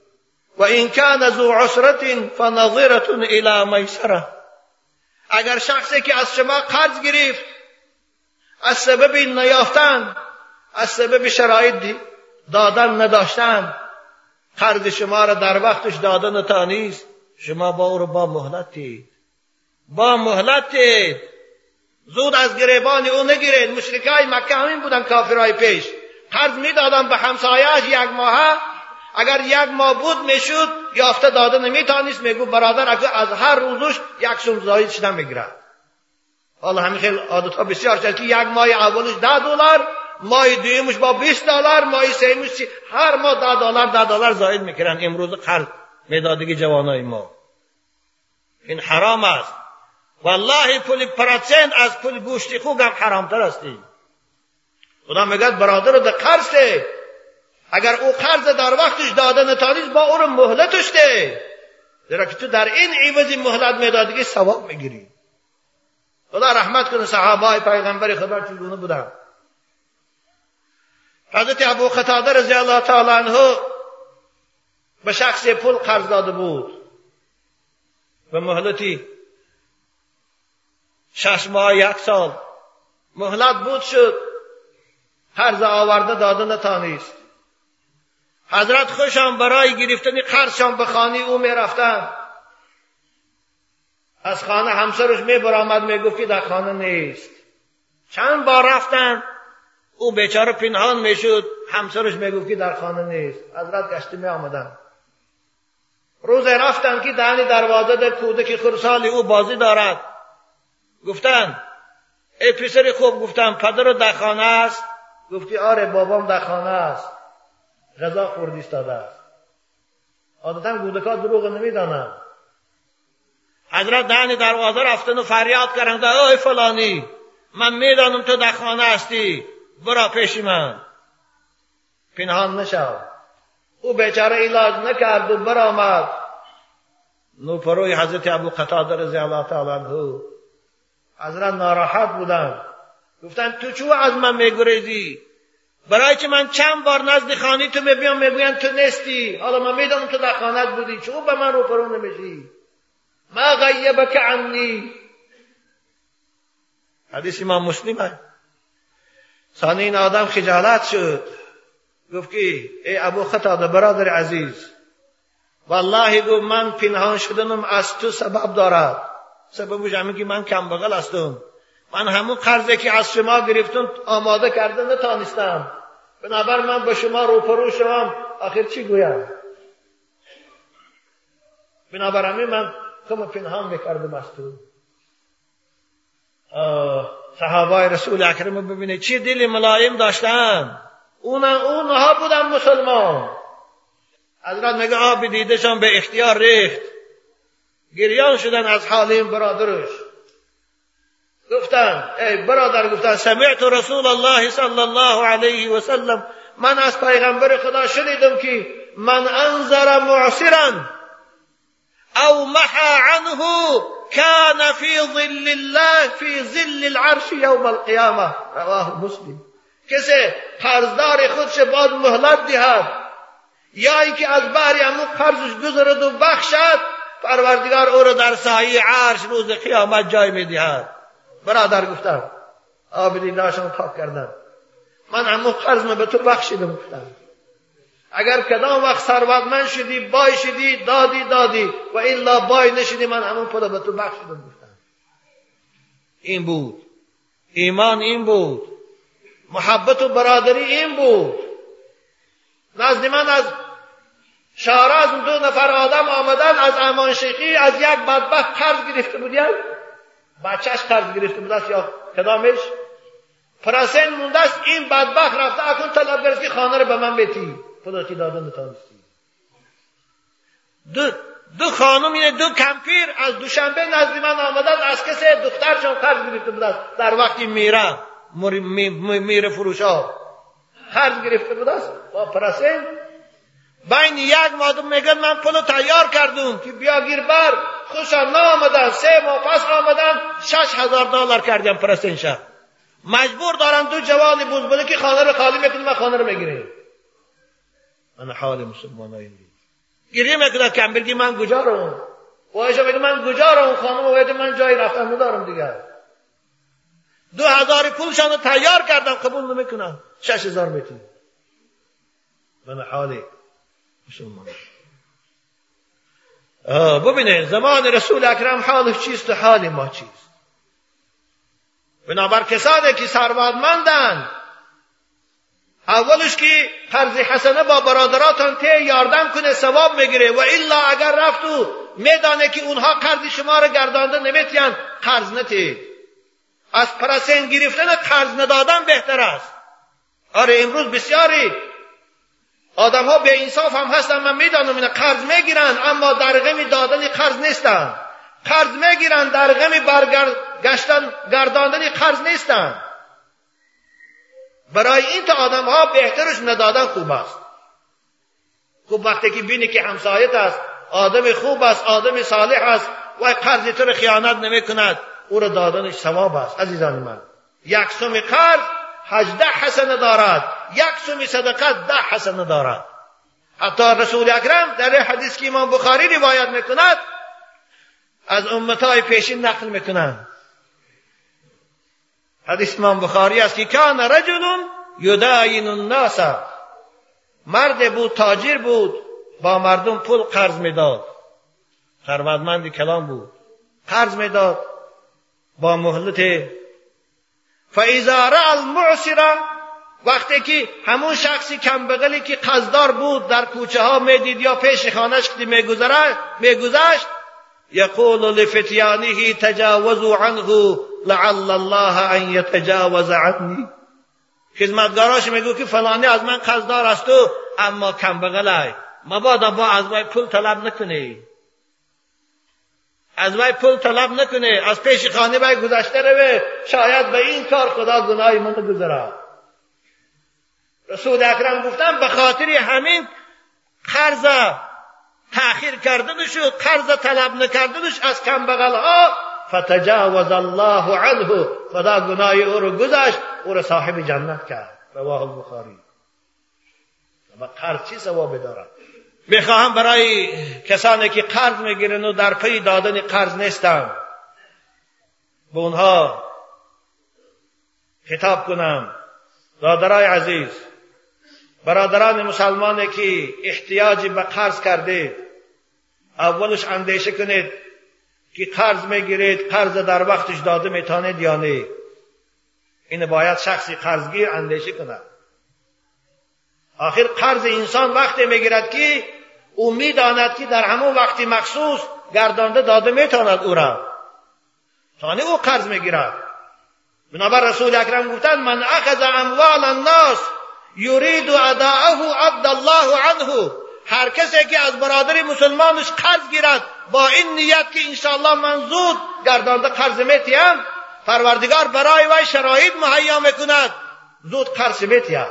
و این کان ذو عسرت فنظرة الى میسره اگر شخصی که از شما قرض گرفت از سبب نیافتن از سبب شرایط دادن نداشتن. قرض شما را در وقتش دادن تا نیست. شما با او رو با مهلت با مهلت زود از گریبان او نگیرید. مشرکای مکه همین بودن کافرهای پیش. قرض می‌دادن به همسایهاش یک ماه اگر یک ماه بود می‌شد یافته داده نمیتانست میگو برادر از هر روزش یک سوم زاید شدن می‌گیرد حالا همین خیلی عادت ها بسیار شد که یک ماه اولش ده دلار ماه دویمش با 20 دلار ماه سومش هر ماه ده دلار ده دلار زاید می‌کردن. امروز قرض میدادگی جوانای ما. این حرام است. والله پول پرسنت از پول گوشت خوب هم حرامتر استی خدا میگه برادر در قرض. اگر او قرض در وقتش داده نتانیست با او رو مهلتش ده زیرا که تو در این عوضی مهلت میدادگی ثواب می‌گیری. خدا رحمت کنه صحابه پیغمبر خدا چگونه بودن. حضرت ابو قتاده رضی الله تعالی عنه به شخص پول قرض داده بود. و مهلتی شش ماه یک سال. مهلت بود شد. قرض آورده داده نتانیست. حضرت خوشم برای گرفتن قرضشان به خانه او می‌رفتن. از خانه همسرش می برآمد می‌گفت که در خانه نیست. چند بار رفتن او بیچاره پنهان می‌شد همسرش می‌گفت که در خانه نیست. حضرت گشته می آمدن روز رفتن که دهنی دروازه در کودک خرسال او بازی دارد. گفتن ای پسر خوب گفتم پدر در خانه است. گفتی آره بابام در خانه است. غذا خوردی استاده است. عادتا کودکا دروغ نمی‌دانند. حضرت دهن دروازه رفتن و فریاد کردند ای فلانی من می‌دانم تو در خانه هستی. برا پیش من. پنهان نشو. او بیچاره علاج نکرد و برآمد نوپروی حضرت ابو قتاده رضی الله تعالی عنه حضرت ناراحت بودن گفتن تو چو از من میگریزی؟ برای که من چند بار نزد خانی تو میبیام می‌گوین تو نیستی. حالا من می‌دانم تو در خانت بودی. چو به من رو پرو نمیشی؟ ما غیبک عنی حدیث امام مسلم ہے۔ ثانی این آدم خجالت شد۔ گفت که ای ابو خطا برادر عزیز والله گفت من پنهان شدنم از تو سبب دارد۔ سببش همین که من کم بغل هستم۔ من همون قرضی که از شما گرفتم آماده کرده نتانستم۔ بنابر من به شما روپرو شوم۔ آخر چی گویم؟ بنابر همین من کم پنهان می‌کردم از تو صحابه رسول اکرم ببینه چی دل ملایم داشتن؟ اون اونها بودن مسلمان. حضرت میگه آب دیدشان به اختیار ریخت. گریان شدن از حال این برادرش. گفتن ای برادر گفتن سمعت رسول الله صلی الله علیه و سلم. من از پیغمبر خدا شنیدم که من انظر معصرا. أو محا عنه كان في ظل الله في ظل العرش يوم القيامة. رواه مسلم. کسی قرضدار خودش باید مهلت دهد. یا اینکه از بحر امو قرضش گذرد و بخشد پروردگار أو را در سایه عرش روز قیامت جای میدهد. برادر گفتم آبدی ناشان پاک کردن. من همون قرض به تو بخشیدم گفتم. اگر کدام وقت ثروتمند شدی بای شدی دادی دادی و الا بای نشدی من همون پول به تو بخشیدم گفتم. این بود. ایمان این بود. محبت و برادری این بود. نزد من از شارز دو نفر آدم آمدن از امان شیخی از یک بدبخت قرض گرفته بودیم بچهش قرض گرفته بود یا کدامش؟ پرسن مونده است این بدبخت رفته اکن طلب گرفت که خانه رو به من بتی. خدا که داده نتانستی دو دو خانم اینه دو کمپیر از دوشنبه نزدی من آمدن از کسی دخترشون قرض گرفته بودن. در وقتی میره میره فروش ها قرض گرفته بودن با پرسین بین یک مادم میگن من پلو تیار کردم که بیا گیر بر. خوشا آمدن سه ماه پس آمدن شش هزار دلار کردیم پرسینشا مجبور دارن دو جوان بوده که خانه رو خالی می‌کنه و خانه رو می‌گیره من حال مسلمان های گریه می‌کنه کم بگی من کجا رو وایشا بگی من کجا رو خانم وایده من جایی رفتن ندارم دیگر دو هزار پولشان رو تیار کردم قبول نمی‌کنم. شش هزار می‌تونی من حال مسلمان ببینید زمان رسول اکرم حالش چیست و حال ما چیست؟ بنابر کسانی که ثروتمندند اولش که قرض حسنه با برادراتان ته یاردم کنه ثواب می‌گیره و الا اگر رفت و میدانه که اونها قرض شما رو گردانده نمیتین قرض نتید از پرسین گرفتن قرض ندادن بهتر است. آره امروز بسیاری آدم ها به انصاف هم هستن من می‌دانم اینا قرض می‌گیرن اما در غم دادن قرض نیستن. قرض می‌گیرن در غم برگشتن گرداندن قرض نیستن. برای این تا آدم ها بهترش ندادن خوب است. خوب وقتی که بینی که همسایت است آدم خوب است آدم صالح است و قرض تو خیانت نمی کند او را دادنش ثواب است. عزیزان من یک سوم قرض هجده حسنه دارد. یک سوم صدقت ده حسنه دارد. حتی رسول اکرم در حدیث که امام بخاری روایت می‌کند از امتای پیشین نقل می‌کنند. حدیث امام بخاری است که کان رجل یداین الناس. مرد بود تاجر بود با مردم پول قرض می‌داد. ثروتمند کلام بود. قرض می‌داد با مهلت. فاذا را المعسر وقتی که همون شخصی کمبغلی که قصدار بود در کوچه ها می‌دید یا پیش خانش که میگذشت یقول لفتیانه تجاوزوا عنه. لعل الله ان یتجاوز عنی خدمتگاراش میگو که فلانی از من قصدار است و اما کم بغلای مبادا با از وی پول طلب نکنی. از وی پول طلب نکنه از پیش خانه وی گذشته روه شاید به این کار خدا گناهی من گذرا رسول اکرم گفتن به خاطر همین قرض تأخیر کردنش و قرض طلب نکردنش از کم فتجاوز الله عنه. خدا گناه او رو گذشت او رو صاحب جنت کرد. رواه البخاری. و قرض چی ثواب دارد؟ می‌خواهم برای کسانی که قرض می‌گیرن و در پی دادن قرض نیستن به اونها خطاب کنم. دادرای عزیز برادران مسلمانی که احتیاجی به قرض کردید اولش اندیشه کنید که قرض می‌گیرید قرض در وقتش داده میتانید یا نه. این باید شخصی قرضگیر اندیشه کند آخر قرض انسان وقتی می‌گیرد که او می‌داند که در همون وقتی مخصوص گردانده داده می‌تواند او را. تانه او قرض می‌گیرد. بنابر رسول اکرم گفتند من اخذ اموال الناس یرید اداءه عبد الله عنه. هر کسی که از برادر مسلمانش قرض گیرد با این نیت که انشاءالله من زود گردانده قرض میتیم پروردگار برای وی شرایط مهیا می‌کند. زود قرض میتیم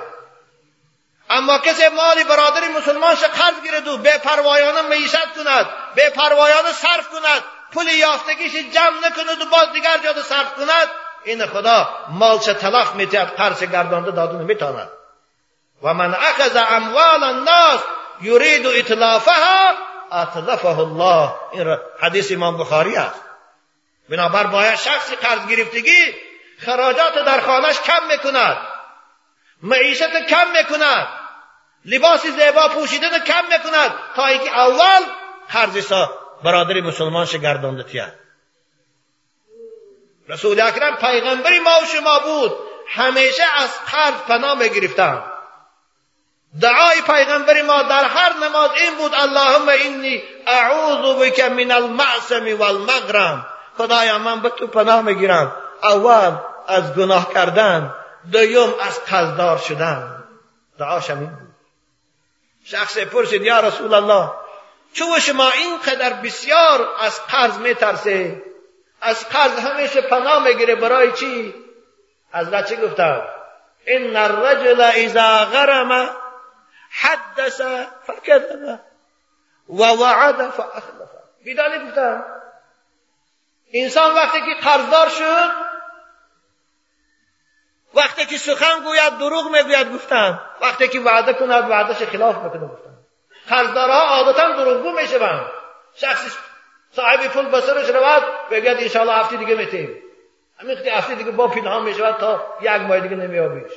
اما کسی مال برادر مسلمانش قرض گیرد و به پروایانه معیشت کند به پروایانه صرف کند پول یافتگیش جمع نکند و باز دیگر جاده صرف کند این خدا مالش تلف میتید قرض گردانده دادن می‌تواند و من اخذ اموال الناس یرید اطلافها اطلفه الله. این حدیث امام بخاری است. بنابر باید شخصی قرض گرفتگی خراجات در خانهش کم می‌کند. معیشت کم می‌کند. لباس زیبا پوشیدن کم می‌کند. تا اینکه اول قرض برادر مسلمان گردانده تید رسول اکرم پیغمبری ما و شما بود. همیشه از قرض پناه می‌گرفتند. دعای پیغمبر ما در هر نماز این بود اللهم اینی اعوذ بک من المعصم والمغرم. خدایا من به تو پناه می‌گیرم. اول از گناه کردن دوم از قصدار شدن. دعاش این بود. شخص پرسید یا رسول الله چون شما اینقدر بسیار از قرض میترسه از قرض همیشه پناه می‌گیره برای چی؟ از چه گفتم ان الرجل اذا غرم حدث فكذب و وعد فاخلف بیدانی گفتم. انسان وقتی که قرضدار شد وقتی که سخن گوید دروغ می‌گوید گفتن وقتی که وعده کند وعدش خلاف می‌کنه گفتن قرضدارها عادتا دروغگو می‌شوند. شخصی صاحب پول بسرش رود بگید انشاءالله هفته دیگه میتیم. همین هفته دیگه با پنهان می‌شود تا یک ماه دیگه نمیابیش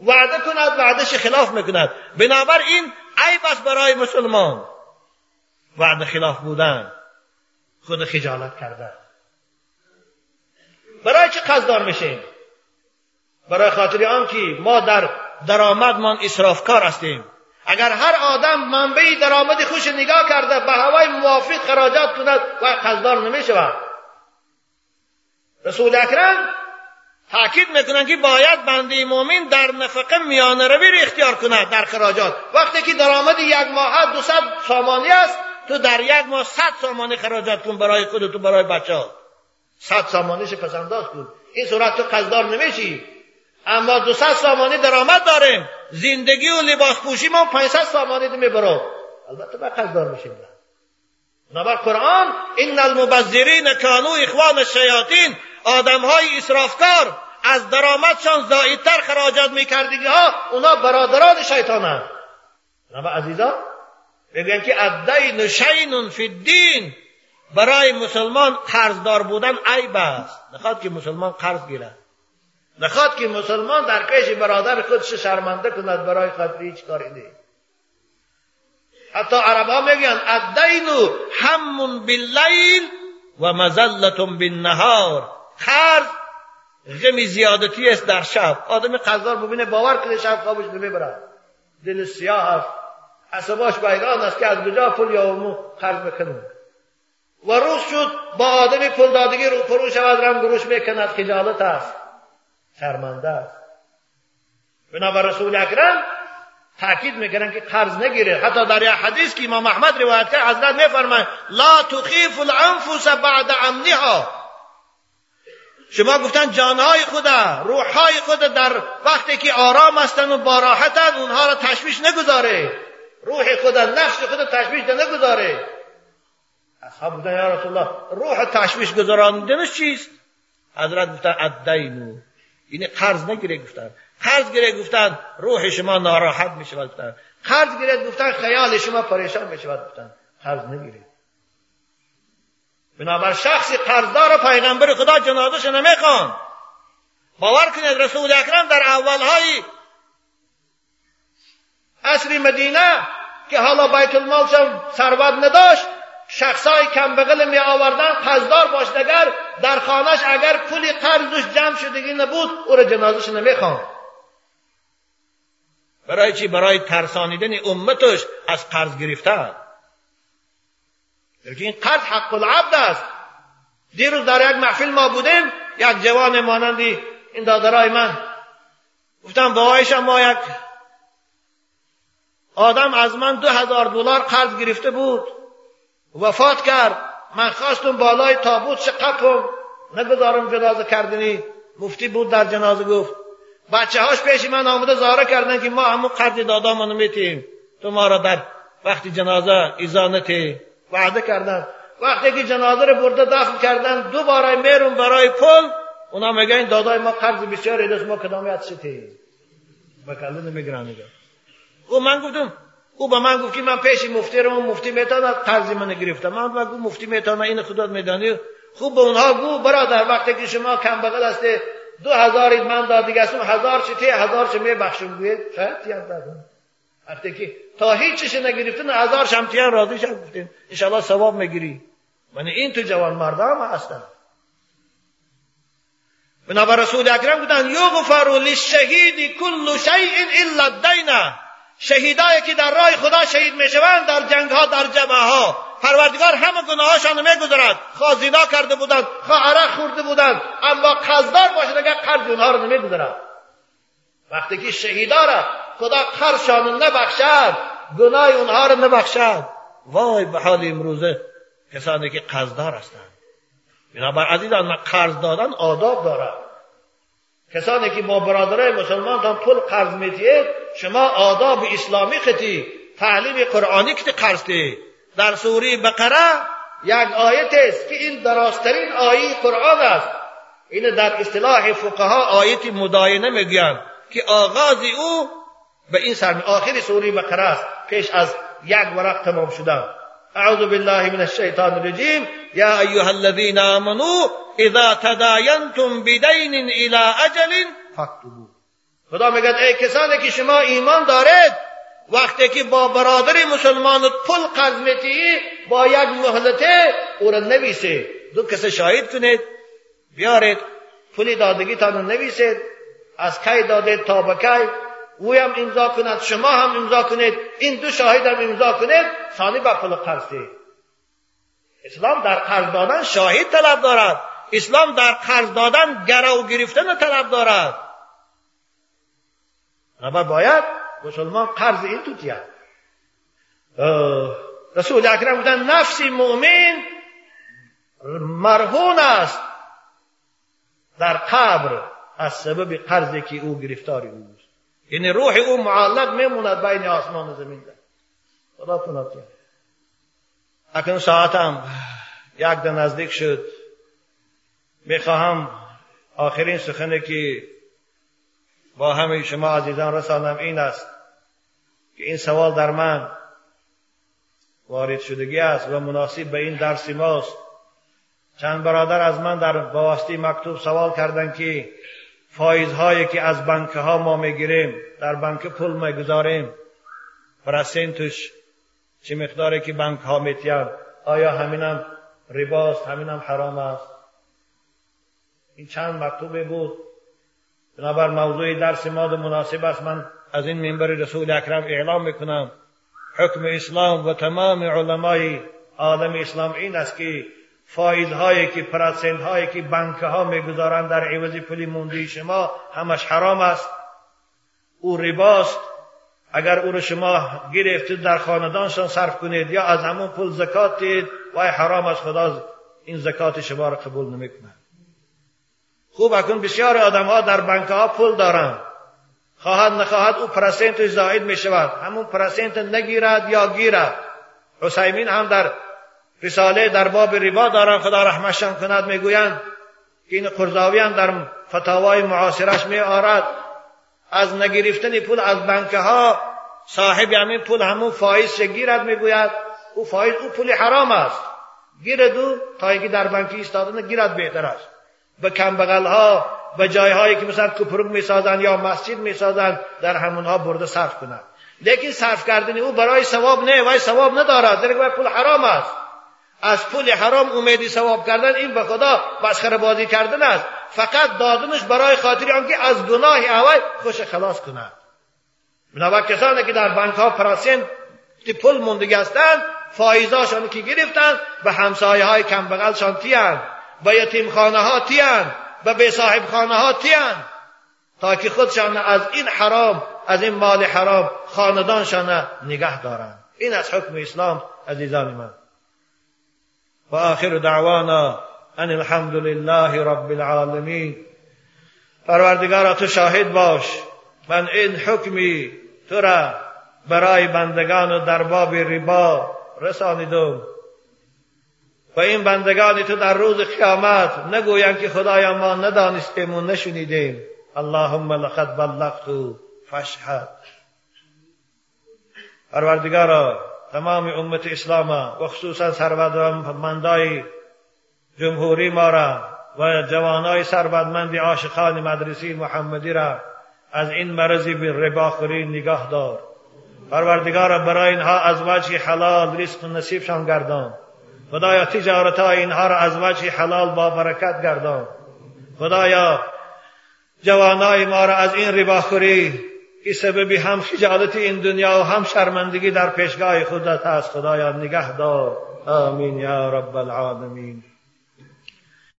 وعده کند وعدش خلاف می‌کند. بنابراین عیب است برای مسلمان. وعده خلاف بودن. خود خجالت کرده برای چه قصدار میشیم؟ برای خاطر آن که ما در درآمدمان اسرافکار هستیم. اگر هر آدم منبع درآمد خوش نگاه کرده به هوای موافق خراجات کند و قصدار نمی‌شود. رسول اکرم تاکید می‌کنن که باید بنده مؤمن در نفقه میانه روی رو اختیار کند در خراجات. وقتی که درآمد یک ماه دو سامانی است تو در یک ماه صد سامانه خراجات کن برای خودت و برای بچه ها صد سامانش پسنداز کن. این صورت تو قصدار نمیشی. اما دو صد سامانه درآمد داریم. زندگی و لباس پوشی ما 500 سامانه می‌برم البته با قصدار میشیم. بنابر قرآن این المبذرین کانو اخوان الشیاطین آدم های اسرافکار از درآمدشان زایدتر خراجات میکردگی ها اونا برادران شیطانند بنابر عزیزان بگن که الدین شین فی الدین. برای مسلمان قرضدار بودن عیب است. نخواد که مسلمان قرض گیرد. نخواد که مسلمان در پیش برادر خودش شرمنده کند برای خاطر هیچ کاری نیست. حتی عرب ها میگن الدین هم باللیل و مزلت بالنهار. قرض غم زیادتی است در شب. آدم قرضدار ببینه باور کنه شب خوابش نمی‌برد. دل سیاه است. عصباش بیران است که از کجا پول یا امو قرض بکنه. و روز شد با آدم پول دادگی رو فرو شود رنگ گروش می‌کند. خجالت است. شرمنده است. بنابر رسول اکرم تاکید می‌کنن که قرض نگیره. حتی در یک حدیث که امام احمد روایت کرد حضرت میفرمایند لا تخیف الانفس بعد امنها. شما گفتن جانهای خود روحهای خود در وقتی که آرام هستند و با راحتند اونها را تشویش نگذاره. روح خود نفس خود تشویش نگذاره. اصحاب بودن یا رسول الله روح تشویش گذراندنش چیست؟ حضرت گفتن الدینو این قرض نگیره گفتن. قرض گیره گفتن روح شما ناراحت می شود گفتن. قرض گیره گفتن خیال شما پریشان می شود گفتن. قرض نگیره. بنابر شخصی قرضدار پیغمبر خدا جنازش نمی‌خوان باور کنید رسول اکرم در اولهای اصر مدینه که حالا بیت المال ثروت نداشت شخصای کم بغل می آوردن قصدار باش اگر در خانش اگر پولی قرضش جمع شدگی نبود او را جنازش نمی‌خوان برای چی؟ برای ترسانیدن امتش از قرض گرفتن. این قرض حق العبد است. دیروز در یک محفل ما بودیم یک جوان مانندی این دادرای من. گفتم با ما یک آدم از من دو هزار دلار قرض گرفته بود. وفات کرد. من خواستم بالای تابوت شقه کنم. نگذارم جنازه کردنی. مفتی بود در جنازه گفت بچه هاش پیش من آمده زاره کردن که ما همون قرض دادامونو میتیم. تو ما را در وقتی جنازه ایزانتی وعده کردن. وقتی که جنازه رو برده دفن کردن دوباره میرون برای پل اونا میگن دادای ما قرض بسیاری دست ما کدامیت شدیم بکله نمیگرم او من گفتم او به من گفت که من پیش مفتی رو مفتی می‌تونه قرض من گرفتم من با گفت مفتی می‌تونه این خودت میدانی؟ خوب به اونها گو برادر وقتی که شما کم بغل است دو هزار من داد دیگه اسم هزار چی هزار چی میبخشم گوید شاید تیان دادم. وقتی که تا هیچ چیزی نگرفتن هزار شمتیان راضی شد گفتیم انشالله ثواب می‌گیری من این تو جوان مردم هستن بنابر رسول اکرم گفتن یغفر للشهید کل شیء الا الدین شهیدایی که در راه خدا شهید می‌شوند در جنگ ها در جمعه ها پروردگار همه گناهاشان میگذرد خواه زنا کرده بودند خواه عرق خورده بودند اما قصدار باشد اگر قرض اونها رو نمیگذرد وقتی که شهیدا را خدا قرضشان نبخشد گناه اونها رو نبخشد. وای به حال امروزه کسانی که قرضدار هستند. بنابر عزیزان قرض دادن آداب دارد کسانی که با برادرای مسلمان هم پول قرض میتید شما آداب اسلامی خطی تعلیم قرآنی که قرض در سوره بقره یک آیت است که این دراسترین آیه قرآن است. این در اصطلاح فقها آیت مداینه میگن که آغاز او به این سر آخر سوره بقره است پیش از یک ورق تمام شدن. اعوذ بالله من الشیطان الرجیم. یا ایها الذين آمنوا اذا تداینتم بدین الى اجل فاكتبوا خدا میگه ای کسانی که شما ایمان دارید وقتی که با برادر مسلمان پل قرض میتی با یک مهلته او را نویسید. دو کس شاهد کنید. بیارید. پولی دادگی تا نویسید. از کی داده تا به کی؟ او هم امضا کند شما هم امضا کنید. این دو شاهد امضا کنید. ثانی با پول قرضی اسلام در قرض دادن شاهد طلب دارد. اسلام در قرض دادن گرو گرفتن طلب دارد. اما باید مسلمان قرض این توتیه رسول اکرم گفتن نفسی مؤمن مرهون است. در قبر از سبب قرضی که او گرفتاری اوست یعنی روح او معلق میموند بین آسمان و زمین ده خدا کند اکنون ساعتم یک ده نزدیک شد. می‌خواهم آخرین سخنی که با همه شما عزیزان رسانم این است که این سوال در من وارد شدگی است و مناسب به این درس ماست. چند برادر از من در بواسطه مکتوب سوال کردند که فایزهایی که از بنک ها ما می‌گیریم در بانک پول می‌گذاریم. پرسنتش چه مقداری که بانک ها میتیم آیا همینم رباست همینم حرام است؟ این چند مکتوبه بود. بنابر موضوع درس ما مناسب است. من از این منبر رسول اکرم اعلام می‌کنم. حکم اسلام و تمام علمای عالم اسلام این است که فایدهایی که پرسنت هایی که بانک ها می‌گذارند در عوض پولی موندی شما همش حرام است. او رباست. اگر او رو شما گرفتید در خاندانشان صرف کنید یا از همون پول زکات دید وای حرام است خدا این زکات شما را قبول نمی‌کنه. خوب اکن بسیار آدم ها در بانک ها پول دارند. خواهد نخواهد او پرسنتش زاید می شود همون پرسنت نگیرد یا گیرد. حسیمین هم در رساله در باب ربا دارن خدا رحمشان کند می‌گویند که این قرضاوی هم در فتاوای معاصرش می آرد از نگرفتن پول از بنکه ها صاحب همین پول همون فایز گیرد می‌گوید؟ او فایز او پول حرام است. گیرد او تا اینکه در بانکی ایستاده گیرد بهتر است. به کمبغل ها به جایهایی که مثلا کپرگ می‌سازند یا مسجد می‌سازند در همونها برده صرف کنند لیکن صرف کردن او برای ثواب نه وای ثواب ندارد. در پول حرام است. از پول حرام امیدی ثواب کردن این به خدا مسخره بازی کردن است. فقط دادنش برای خاطر آنکه از گناه اول خوش خلاص کند. بنابر کسانی که در بانک ها پراسین پول موندگی هستند فایزاشان که گرفتند به همسایه های کمبغلشان تیند به یتیم خانه ها تیند به بی صاحب خانه ها تیند تا که خودشان از این حرام از این مال حرام خاندانشان نگه دارند. این از حکم اسلام عزیزان من. وآخر دعوانا ان الحمد لله رب العالمین پروردگارا تو شاهد باش. من این حکمی تو را برای بندگان و در باب ربا رسانیدم. و این بندگان تو در روز قیامت نگویند که خدایا ما ندانستیم و نشنیدیم. اللهم لقد بلغت فاشهد پروردگارا تمام امت اسلام و خصوصا سربدمندای جمهوری ما را و جوانای سربدمند عاشقان مدرسی محمدی را از این مرضی به رباخوری نگاه دار. پروردگار برای اینها از وجه حلال رزق نصیبشان گردان. خدایا تجارت اینها را از وجه حلال با برکت گردان. خدایا جوانای ما را از این رباخوری که سببی هم خجالت این دنیا و هم شرمندگی در پیشگاه خودت هست خدایا نگه دار. آمین یا رب العالمین.